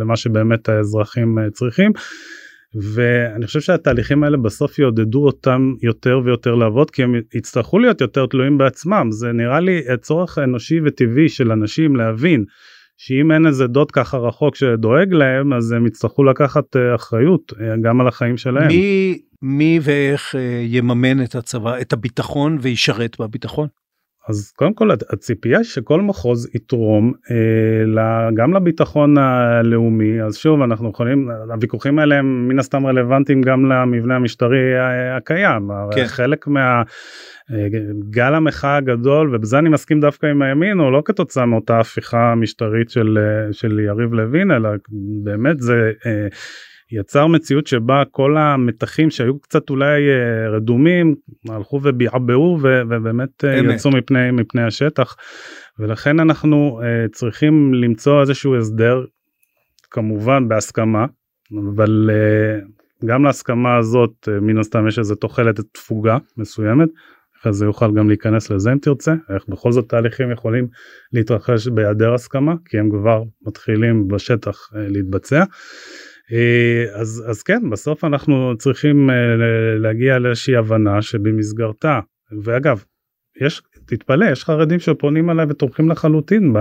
למה שבאמת האזרחים צריכים. ואני חושב שהתהליכים האלה בסוף יעודדו אותם יותר ויותר לעבוד כי הם יצטרכו להיות יותר תלויים בעצמם זה נראה לי צורך אנושי וטבעי של אנשים להבין שאם אין איזה דוד ככה רחוק שדואג להם אז הם יצטרכו לקחת אה, אחריות אה, גם על החיים שלהם. מי, מי ואיך אה, יממן את הצבא את הביטחון וישרת בביטחון? אז קודם כל הציפייה שכל מחוז יתרום אה, גם לביטחון הלאומי אז שוב אנחנו יכולים הוויכוחים האלה הם מן הסתם רלוונטיים גם למבנה המשטרי הקיים כן. חלק מה. אה, גל המחאה הגדול ובזה אני מסכים דווקא עם הימין הוא לא כתוצאה מאותה הפיכה משטרית של אה, של יריב לוין אלא באמת זה אה, יצר מציאות שבה כל המתחים שהיו קצת אולי אה, רדומים הלכו וביעבעו ובאמת אה, אמת. יצאו מפני מפני השטח ולכן אנחנו uh, צריכים למצוא איזשהו הסדר כמובן בהסכמה אבל uh, גם להסכמה הזאת uh, מן הסתם יש איזה תוחלת תפוגה מסוימת. אחרי זה יוכל גם להיכנס לזה אם תרצה איך בכל זאת תהליכים יכולים להתרחש בהיעדר הסכמה כי הם כבר מתחילים בשטח uh, להתבצע. אה, אז אז כן בסוף אנחנו צריכים אה, להגיע לאיזושהי הבנה שבמסגרתה ואגב יש תתפלא יש חרדים שפונים אליי ותומכים לחלוטין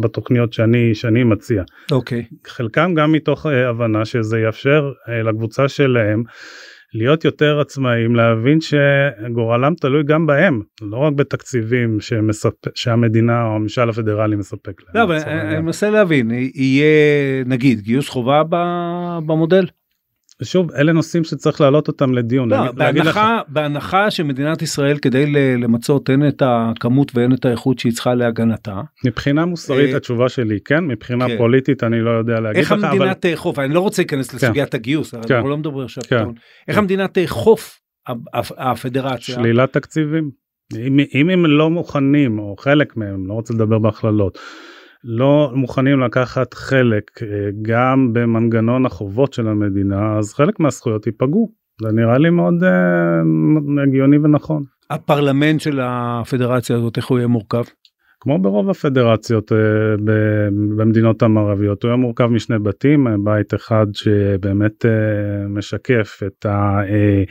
בתוכניות שאני שאני מציע. אוקיי. Okay. חלקם גם מתוך אה, הבנה שזה יאפשר לקבוצה שלהם להיות יותר עצמאים להבין שגורלם תלוי גם בהם לא רק בתקציבים שמספ... שהמדינה או הממשל הפדרלי מספק להם. לא, אבל אני מנסה להבין יהיה נגיד גיוס חובה במודל. שוב אלה נושאים שצריך להעלות אותם לדיון. לא, בהנחה, בהנחה שמדינת ישראל כדי למצות הן את הכמות והן את האיכות שהיא צריכה להגנתה. מבחינה מוסרית אה, התשובה שלי כן מבחינה כן. פוליטית אני לא יודע להגיד איך לך. איך המדינה אבל... תאכוף אני לא רוצה להיכנס כן. לסוגיית הגיוס כן. אנחנו לא מדברים עכשיו. כן. איך המדינה תאכוף הפדרציה. שלילת תקציבים. אם, אם הם לא מוכנים או חלק מהם לא רוצה לדבר בהכללות לא מוכנים לקחת חלק אה, גם במנגנון החובות של המדינה אז חלק מהזכויות ייפגעו זה נראה לי מאוד uh, הגיוני ונכון. הפרלמנט של הפדרציה הזאת איך הוא יהיה מורכב? כמו ברוב הפדרציות אה, במדינות המערביות הוא היה מורכב משני בתים בית אחד שבאמת אה, משקף את אה,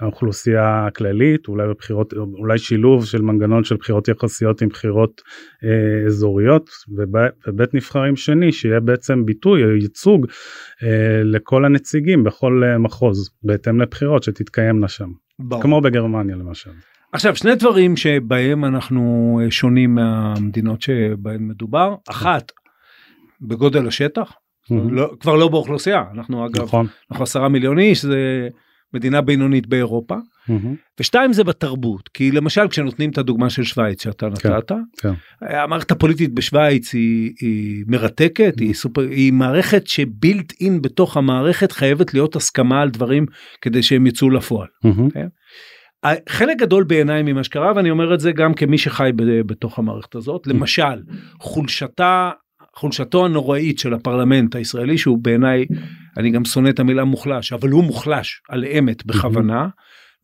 האוכלוסייה הכללית אולי בבחירות אולי שילוב של מנגנון של בחירות יחסיות עם בחירות אזוריות ובית נבחרים שני שיהיה בעצם ביטוי או ייצוג לכל הנציגים בכל מחוז בהתאם לבחירות שתתקיימנה שם ברור. כמו בגרמניה למשל. עכשיו שני דברים שבהם אנחנו אה, שונים מהמדינות שבהן מדובר אחת בגודל השטח mm-hmm. לא, כבר לא באוכלוסייה אנחנו אגב נכון. אנחנו עשרה מיליון איש זה מדינה בינונית באירופה mm-hmm. ושתיים זה בתרבות כי למשל כשנותנים את הדוגמה של שווייץ שאתה כן, נתת כן. המערכת הפוליטית בשווייץ היא, היא מרתקת mm-hmm. היא סופר היא מערכת שבילט אין בתוך המערכת חייבת להיות הסכמה על דברים כדי שהם יצאו לפועל. Mm-hmm. כן? חלק גדול בעיניי ממה שקרה ואני אומר את זה גם כמי שחי בתוך המערכת הזאת למשל חולשתה חולשתו הנוראית של הפרלמנט הישראלי שהוא בעיניי אני גם שונא את המילה מוחלש אבל הוא מוחלש על אמת בכוונה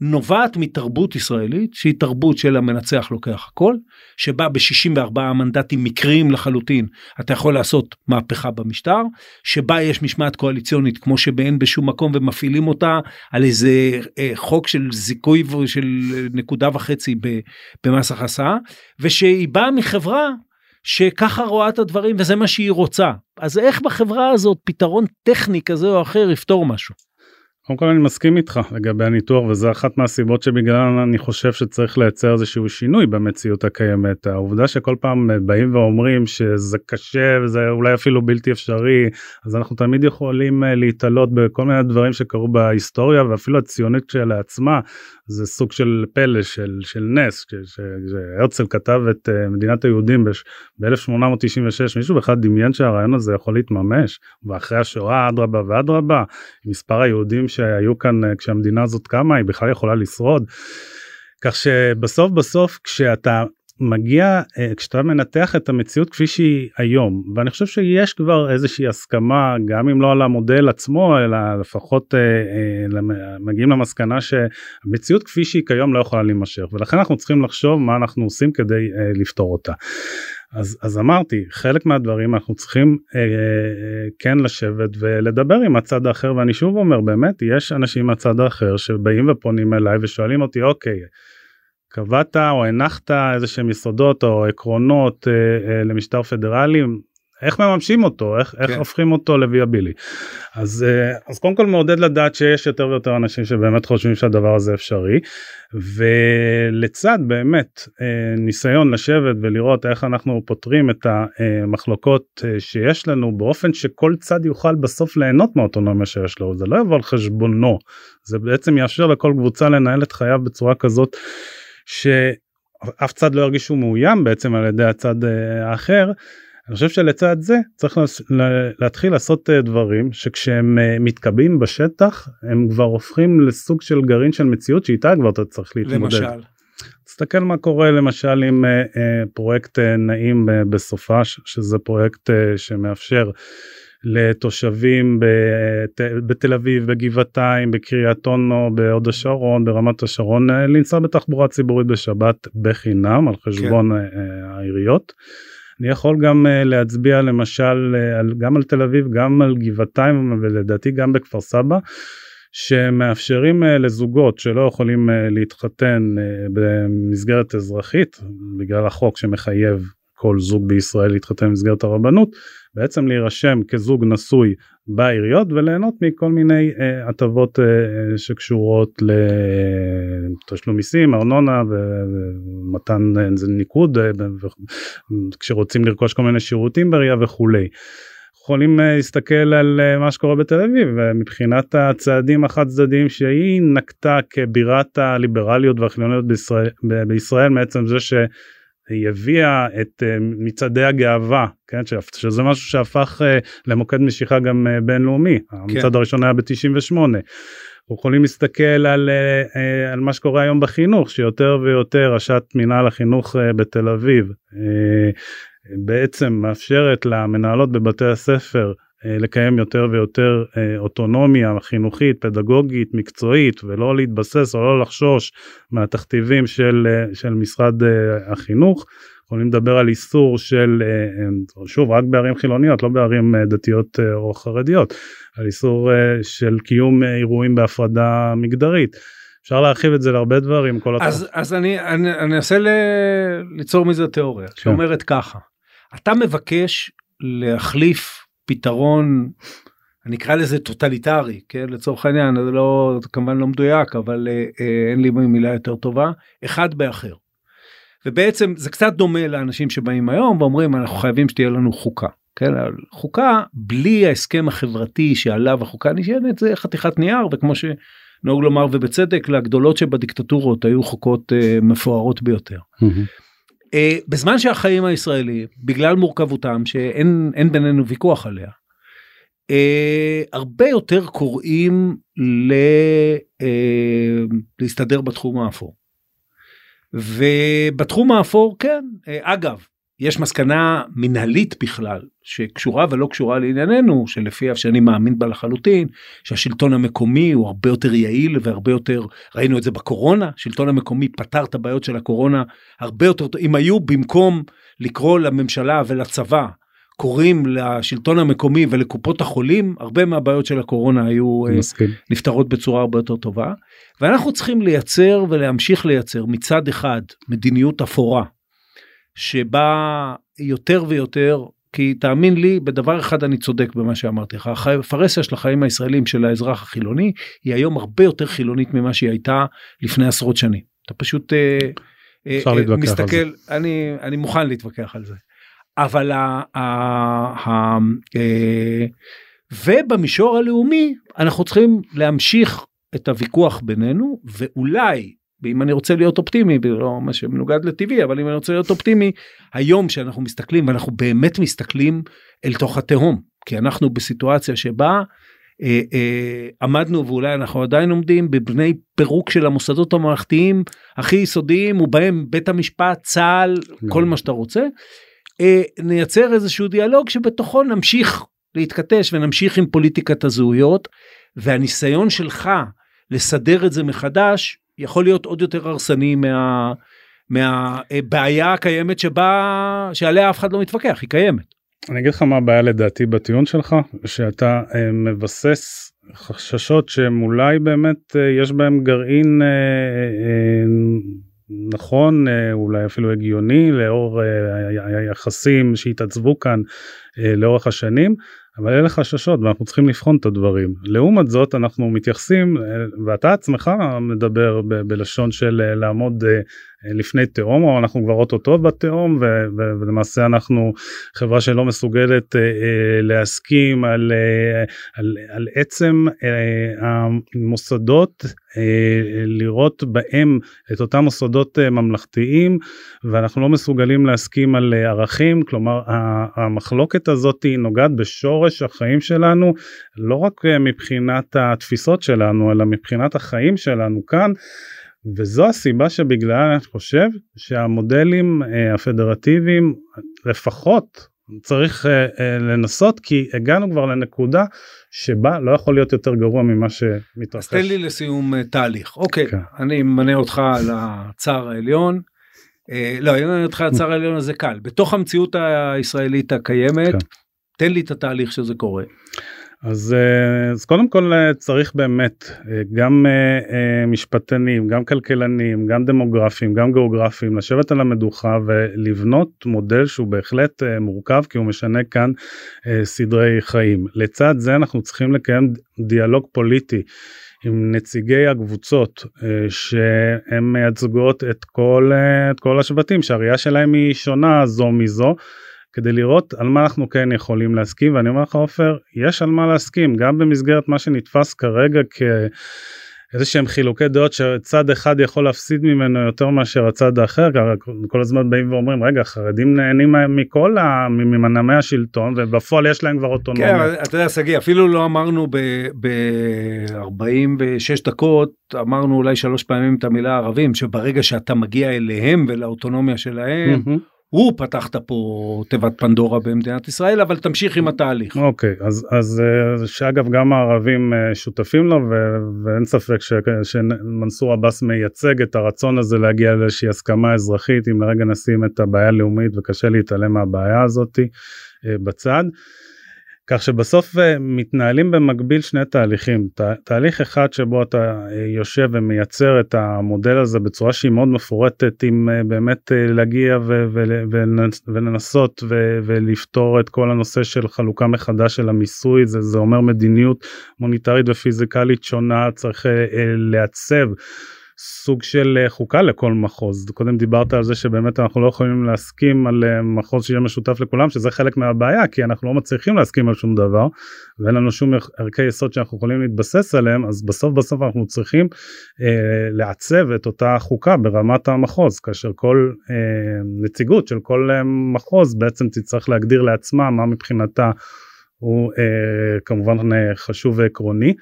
נובעת מתרבות ישראלית שהיא תרבות של המנצח לוקח הכל שבה ב-64 מנדטים מקריים לחלוטין אתה יכול לעשות מהפכה במשטר שבה יש משמעת קואליציונית כמו שבאין בשום מקום ומפעילים אותה על איזה אה, חוק של זיכוי של נקודה וחצי במס הכנסה ושהיא באה מחברה שככה רואה את הדברים וזה מה שהיא רוצה. אז איך בחברה הזאת פתרון טכני כזה או אחר יפתור משהו? קודם כל אני מסכים איתך לגבי הניתוח וזה אחת מהסיבות שבגלל אני חושב שצריך לייצר איזשהו שינוי במציאות הקיימת. העובדה שכל פעם באים ואומרים שזה קשה וזה אולי אפילו בלתי אפשרי אז אנחנו תמיד יכולים אה, להתעלות בכל מיני דברים שקרו בהיסטוריה ואפילו הציונית כשלעצמה זה סוג של פלא של של נס שהרצל כתב את uh, מדינת היהודים ב-1896. מישהו בכלל דמיין שהרעיון הזה יכול להתממש? ואחרי השואה אדרבה ואדרבה מספר היהודים שהיו כאן uh, כשהמדינה הזאת קמה היא בכלל יכולה לשרוד. כך שבסוף בסוף כשאתה מגיע אה, כשאתה מנתח את המציאות כפי שהיא היום ואני חושב שיש כבר איזושהי הסכמה גם אם לא על המודל עצמו אלא לפחות אה, אה, מגיעים למסקנה שהמציאות כפי שהיא כיום לא יכולה להימשך ולכן אנחנו צריכים לחשוב מה אנחנו עושים כדי לפתור אותה. אז, אז אמרתי חלק מהדברים אנחנו צריכים אה, אה, כן לשבת ולדבר עם הצד האחר ואני שוב אומר באמת יש אנשים מהצד האחר שבאים ופונים אליי ושואלים אותי אוקיי קבעת או הנחת איזה שהם יסודות או עקרונות אה, אה, למשטר פדרלי איך מממשים אותו איך, כן. איך הופכים אותו לוויאבילי אז אה, אז קודם כל מעודד לדעת שיש יותר ויותר אנשים שבאמת חושבים שהדבר הזה אפשרי ולצד באמת אה, ניסיון לשבת ולראות איך אנחנו פותרים את המחלוקות אה, שיש לנו באופן שכל צד יוכל בסוף ליהנות מהאוטונומיה שיש לו זה לא יבוא על חשבונו זה בעצם יאפשר לכל קבוצה לנהל את חייו בצורה כזאת. שאף צד לא ירגישו מאוים בעצם על ידי הצד אה, האחר. אני חושב שלצד זה צריך להתחיל לעשות אה, דברים שכשהם אה, מתקבעים בשטח הם כבר הופכים לסוג של גרעין של מציאות שאיתה כבר אתה צריך להתמודד. למשל. תסתכל מה קורה למשל עם פרויקט נעים בסופש שזה פרויקט שמאפשר לתושבים בת, בתל אביב, בגבעתיים, בקריית אונו, בהוד השרון, ברמת השרון, אה, לנסוע בתחבורה ציבורית בשבת בחינם על חשבון כן. העיריות. אני יכול גם להצביע למשל על, גם על תל אביב, גם על גבעתיים ולדעתי גם בכפר סבא, שמאפשרים לזוגות שלא יכולים להתחתן במסגרת אזרחית, בגלל החוק שמחייב כל זוג בישראל להתחתן במסגרת הרבנות, בעצם להירשם כזוג נשוי בעיריות וליהנות מכל מיני uh, הטבות uh, שקשורות לתשלום מיסים, ארנונה ומתן איזה ניקוד uh, כשרוצים לרכוש כל מיני שירותים בעירייה וכולי. יכולים להסתכל על מה שקורה בתל אביב מבחינת הצעדים החד צדדיים שהיא נקטה כבירת הליברליות והחילוניות בישראל, בישראל מעצם זה ש... היא הביאה את uh, מצעדי הגאווה כן שזה משהו שהפך uh, למוקד משיכה גם uh, בינלאומי כן. המצעד הראשון היה ב-98. אנחנו יכולים להסתכל על, על מה שקורה היום בחינוך שיותר ויותר ראשת מינהל החינוך בתל אביב בעצם מאפשרת למנהלות בבתי הספר אה, לקיים יותר ויותר אה, אוטונומיה חינוכית, פדגוגית, מקצועית, ולא להתבסס או לא לחשוש מהתכתיבים של, אה, של משרד החינוך. יכולים לדבר על איסור של, שוב, רק בערים חילוניות, לא בערים דתיות או חרדיות, על איסור של קיום אירועים בהפרדה מגדרית. אפשר להרחיב את זה להרבה דברים. כל אז. אז אני, אני, אני אנסה ל, ליצור מזה תיאוריה, כן. שאומרת ככה, אתה מבקש להחליף פתרון אני אקרא לזה טוטליטרי כן לצורך העניין זה לא כמובן לא מדויק אבל אה, אה, אין לי מילה יותר טובה אחד באחר. ובעצם זה קצת דומה לאנשים שבאים היום ואומרים אנחנו חייבים שתהיה לנו חוקה. כן, חוקה בלי ההסכם החברתי שעליו החוקה נשענת זה חתיכת נייר וכמו שנהוג לומר ובצדק לגדולות שבדיקטטורות היו חוקות אה, מפוארות ביותר. אה, בזמן שהחיים הישראלים בגלל מורכבותם שאין בינינו ויכוח עליה uh, הרבה יותר קוראים ל, uh, להסתדר בתחום האפור. ובתחום האפור כן uh, אגב יש מסקנה מנהלית בכלל שקשורה ולא קשורה לענייננו שלפיה שאני מאמין בה לחלוטין שהשלטון המקומי הוא הרבה יותר יעיל והרבה יותר ראינו את זה בקורונה שלטון המקומי פתר את הבעיות של הקורונה הרבה יותר אם היו במקום לקרוא לממשלה ולצבא קוראים לשלטון המקומי ולקופות החולים הרבה מהבעיות של הקורונה היו אה, מסכים. נפתרות בצורה הרבה יותר טובה ואנחנו צריכים לייצר ולהמשיך לייצר מצד אחד מדיניות אפורה שבה יותר ויותר כי תאמין לי בדבר אחד אני צודק במה שאמרתי לך הפרהסיה של החיים הישראלים של האזרח החילוני היא היום הרבה יותר חילונית ממה שהיא הייתה לפני עשרות שנים. אתה פשוט אה, אה, על מסתכל אני אני מוכן להתווכח על זה. אבל ה, ה, ה, אה, ובמישור הלאומי אנחנו צריכים להמשיך את הוויכוח בינינו ואולי ואם אני רוצה להיות אופטימי ולא מה שמנוגד לטבעי אבל אם אני רוצה להיות אופטימי היום שאנחנו מסתכלים ואנחנו באמת מסתכלים אל תוך התהום כי אנחנו בסיטואציה שבה אה, אה, עמדנו ואולי אנחנו עדיין עומדים בבני פירוק של המוסדות הממלכתיים הכי יסודיים ובהם בית המשפט צה"ל כל מה שאתה רוצה. אה, נייצר איזשהו דיאלוג שבתוכו נמשיך להתכתש ונמשיך עם פוליטיקת הזהויות והניסיון שלך לסדר את זה מחדש יכול להיות עוד יותר הרסני מה מהבעיה הקיימת שבה שעליה אף אחד לא מתווכח היא קיימת. אני אגיד לך מה הבעיה לדעתי בטיעון שלך שאתה אה, מבסס חששות שהם אולי באמת אה, יש בהם גרעין אה, אה, נכון אה, אולי אפילו הגיוני לאור אה, היחסים שהתעצבו כאן אה, לאורך השנים אבל אלה חששות ואנחנו צריכים לבחון את הדברים. לעומת זאת אנחנו מתייחסים ואתה עצמך מדבר בלשון של לעמוד לפני תהום או אנחנו כבר אוטוטו בתהום ו- ו- ולמעשה אנחנו חברה שלא מסוגלת אה, אה, להסכים על, אה, על, על עצם אה, המוסדות אה, לראות בהם את אותם מוסדות אה, ממלכתיים ואנחנו לא מסוגלים להסכים על אה, ערכים כלומר המחלוקת הזאת היא נוגעת בשורש החיים שלנו לא רק אה, מבחינת התפיסות שלנו אלא מבחינת החיים שלנו כאן. וזו הסיבה שבגללה אני חושב שהמודלים אה, הפדרטיביים לפחות צריך אה, אה, לנסות כי הגענו כבר לנקודה שבה לא יכול להיות יותר גרוע ממה שמתרחש. תן לי לסיום תהליך אוקיי כן. אני ממנה אותך על הצער העליון. לא, אם אני אותך על הצער העליון הזה קל בתוך המציאות הישראלית הקיימת כן. תן לי את התהליך שזה קורה. אז, אה, אז קודם כל אה, צריך באמת אה, גם משפטנים, גם כלכלנים, גם דמוגרפים, גם גיאוגרפים, לשבת על המדוכה ולבנות מודל שהוא בהחלט מורכב כי הוא משנה כאן סדרי חיים. לצד זה אנחנו צריכים לקיים דיאלוג פוליטי. עם נציגי הקבוצות שהן מייצגות את כל, את כל השבטים שהראייה שלהם היא שונה זו מזו כדי לראות על מה אנחנו כן יכולים להסכים ואני אומר לך עופר יש על מה להסכים גם במסגרת מה שנתפס כרגע כאיזה שהם חילוקי דעות שצד אחד יכול להפסיד ממנו יותר מאשר הצד האחר כל הזמן באים ואומרים רגע חרדים נהנים מכל ממנעמי השלטון ובפועל יש להם כבר אוטונומיה. כן, אתה יודע שגיא אפילו לא אמרנו ב-46 דקות אמרנו אולי שלוש פעמים את המילה ערבים שברגע שאתה מגיע אליהם ולאוטונומיה שלהם. Mm-hmm. הוא פתחת פה תיבת פנדורה במדינת ישראל אבל תמשיך עם התהליך. אוקיי okay, אז אז אה, שאגב גם הערבים אה, שותפים לו ו, ואין ספק ש, שמנסור עבאס מייצג את הרצון הזה להגיע לאיזושהי הסכמה אזרחית אם לרגע נשים את הבעיה הלאומית וקשה להתעלם מהבעיה הזאתי אה, בצד. כך שבסוף אה, מתנהלים במקביל שני תהליכים תה, תהליך אחד שבו אתה אה, יושב ומייצר את המודל הזה בצורה שהיא מאוד מפורטת עם אה, באמת להגיע ו, ו, ולנסות ו, ולפתור את כל הנושא של חלוקה מחדש של המיסוי זה, זה אומר מדיניות מוניטרית ופיזיקלית שונה צריך לעצב. סוג של אה, חוקה לכל מחוז קודם דיברת על זה שבאמת אנחנו לא יכולים להסכים על אה, מחוז שיהיה משותף לכולם שזה חלק מהבעיה כי אנחנו לא מצליחים להסכים על שום דבר ואין לנו שום ערכי יסוד שאנחנו יכולים להתבסס עליהם אז בסוף בסוף אנחנו צריכים אה, לעצב את אותה חוקה ברמת המחוז כאשר כל אה, נציגות של כל אה, מחוז בעצם תצטרך להגדיר לעצמה מה מבחינתה הוא אה, כמובן חשוב ועקרוני. אה,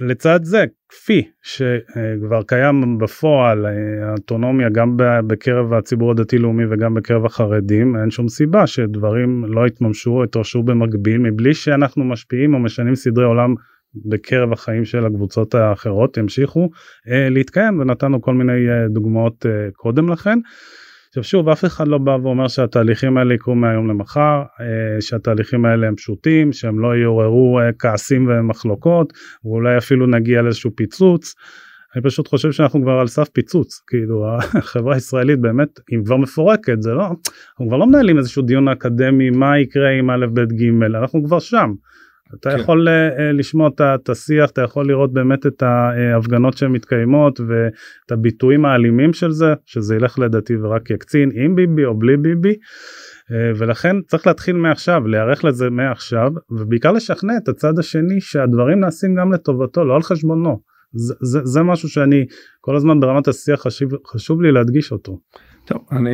לצד זה כפי שכבר קיים בפועל אה, אוטונומיה גם בקרב הציבור הדתי לאומי וגם בקרב החרדים אין שום סיבה שדברים לא יתממשו יתרשו במקביל מבלי שאנחנו משפיעים או משנים סדרי עולם בקרב החיים של הקבוצות האחרות ימשיכו אה, להתקיים ונתנו כל מיני דוגמאות קודם לכן. עכשיו שוב אף אחד לא בא ואומר שהתהליכים האלה יקרו מהיום למחר אה, שהתהליכים האלה הם פשוטים שהם לא יעוררו אה, כעסים ומחלוקות ואולי אפילו נגיע לאיזשהו פיצוץ אני פשוט חושב שאנחנו כבר על סף פיצוץ כאילו החברה הישראלית באמת אם כבר מפורקת זה לא אנחנו כבר לא מנהלים איזשהו דיון אקדמי מה יקרה עם א' ב' ג' אנחנו כבר שם. אתה כן. יכול uh, לשמוע את השיח אתה יכול לראות באמת את ההפגנות שמתקיימות ואת הביטויים האלימים של זה שזה ילך לדעתי ורק יקצין עם ביבי או בלי ביבי. Uh, ולכן צריך להתחיל מעכשיו להיערך לזה מעכשיו ובעיקר לשכנע את הצד השני שהדברים נעשים גם לטובתו לא על חשבונו. זה, זה, זה משהו שאני כל הזמן ברמת השיח חשוב, חשוב לי להדגיש אותו. טוב אני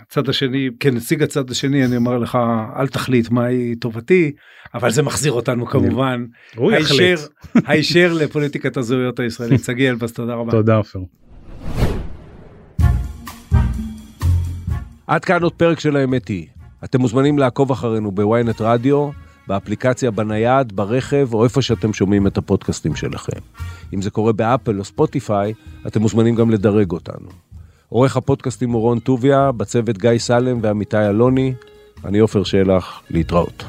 הצד השני כנציג הצד השני אני אומר לך אל תחליט מהי טובתי אבל זה מחזיר אותנו כמובן הישר הישר לפוליטיקת הזהויות הישראלית שגיא אלבס תודה רבה. תודה עופר. עד כאן עוד פרק של האמת היא. אתם מוזמנים לעקוב אחרינו בוויינט רדיו באפליקציה, בנייד, ברכב, או איפה שאתם שומעים את הפודקאסטים שלכם. אם זה קורה באפל או ספוטיפיי, אתם מוזמנים גם לדרג אותנו. עורך הפודקאסטים הוא רון טוביה, בצוות גיא סלם ועמיתי אלוני, אני עופר שלח, להתראות.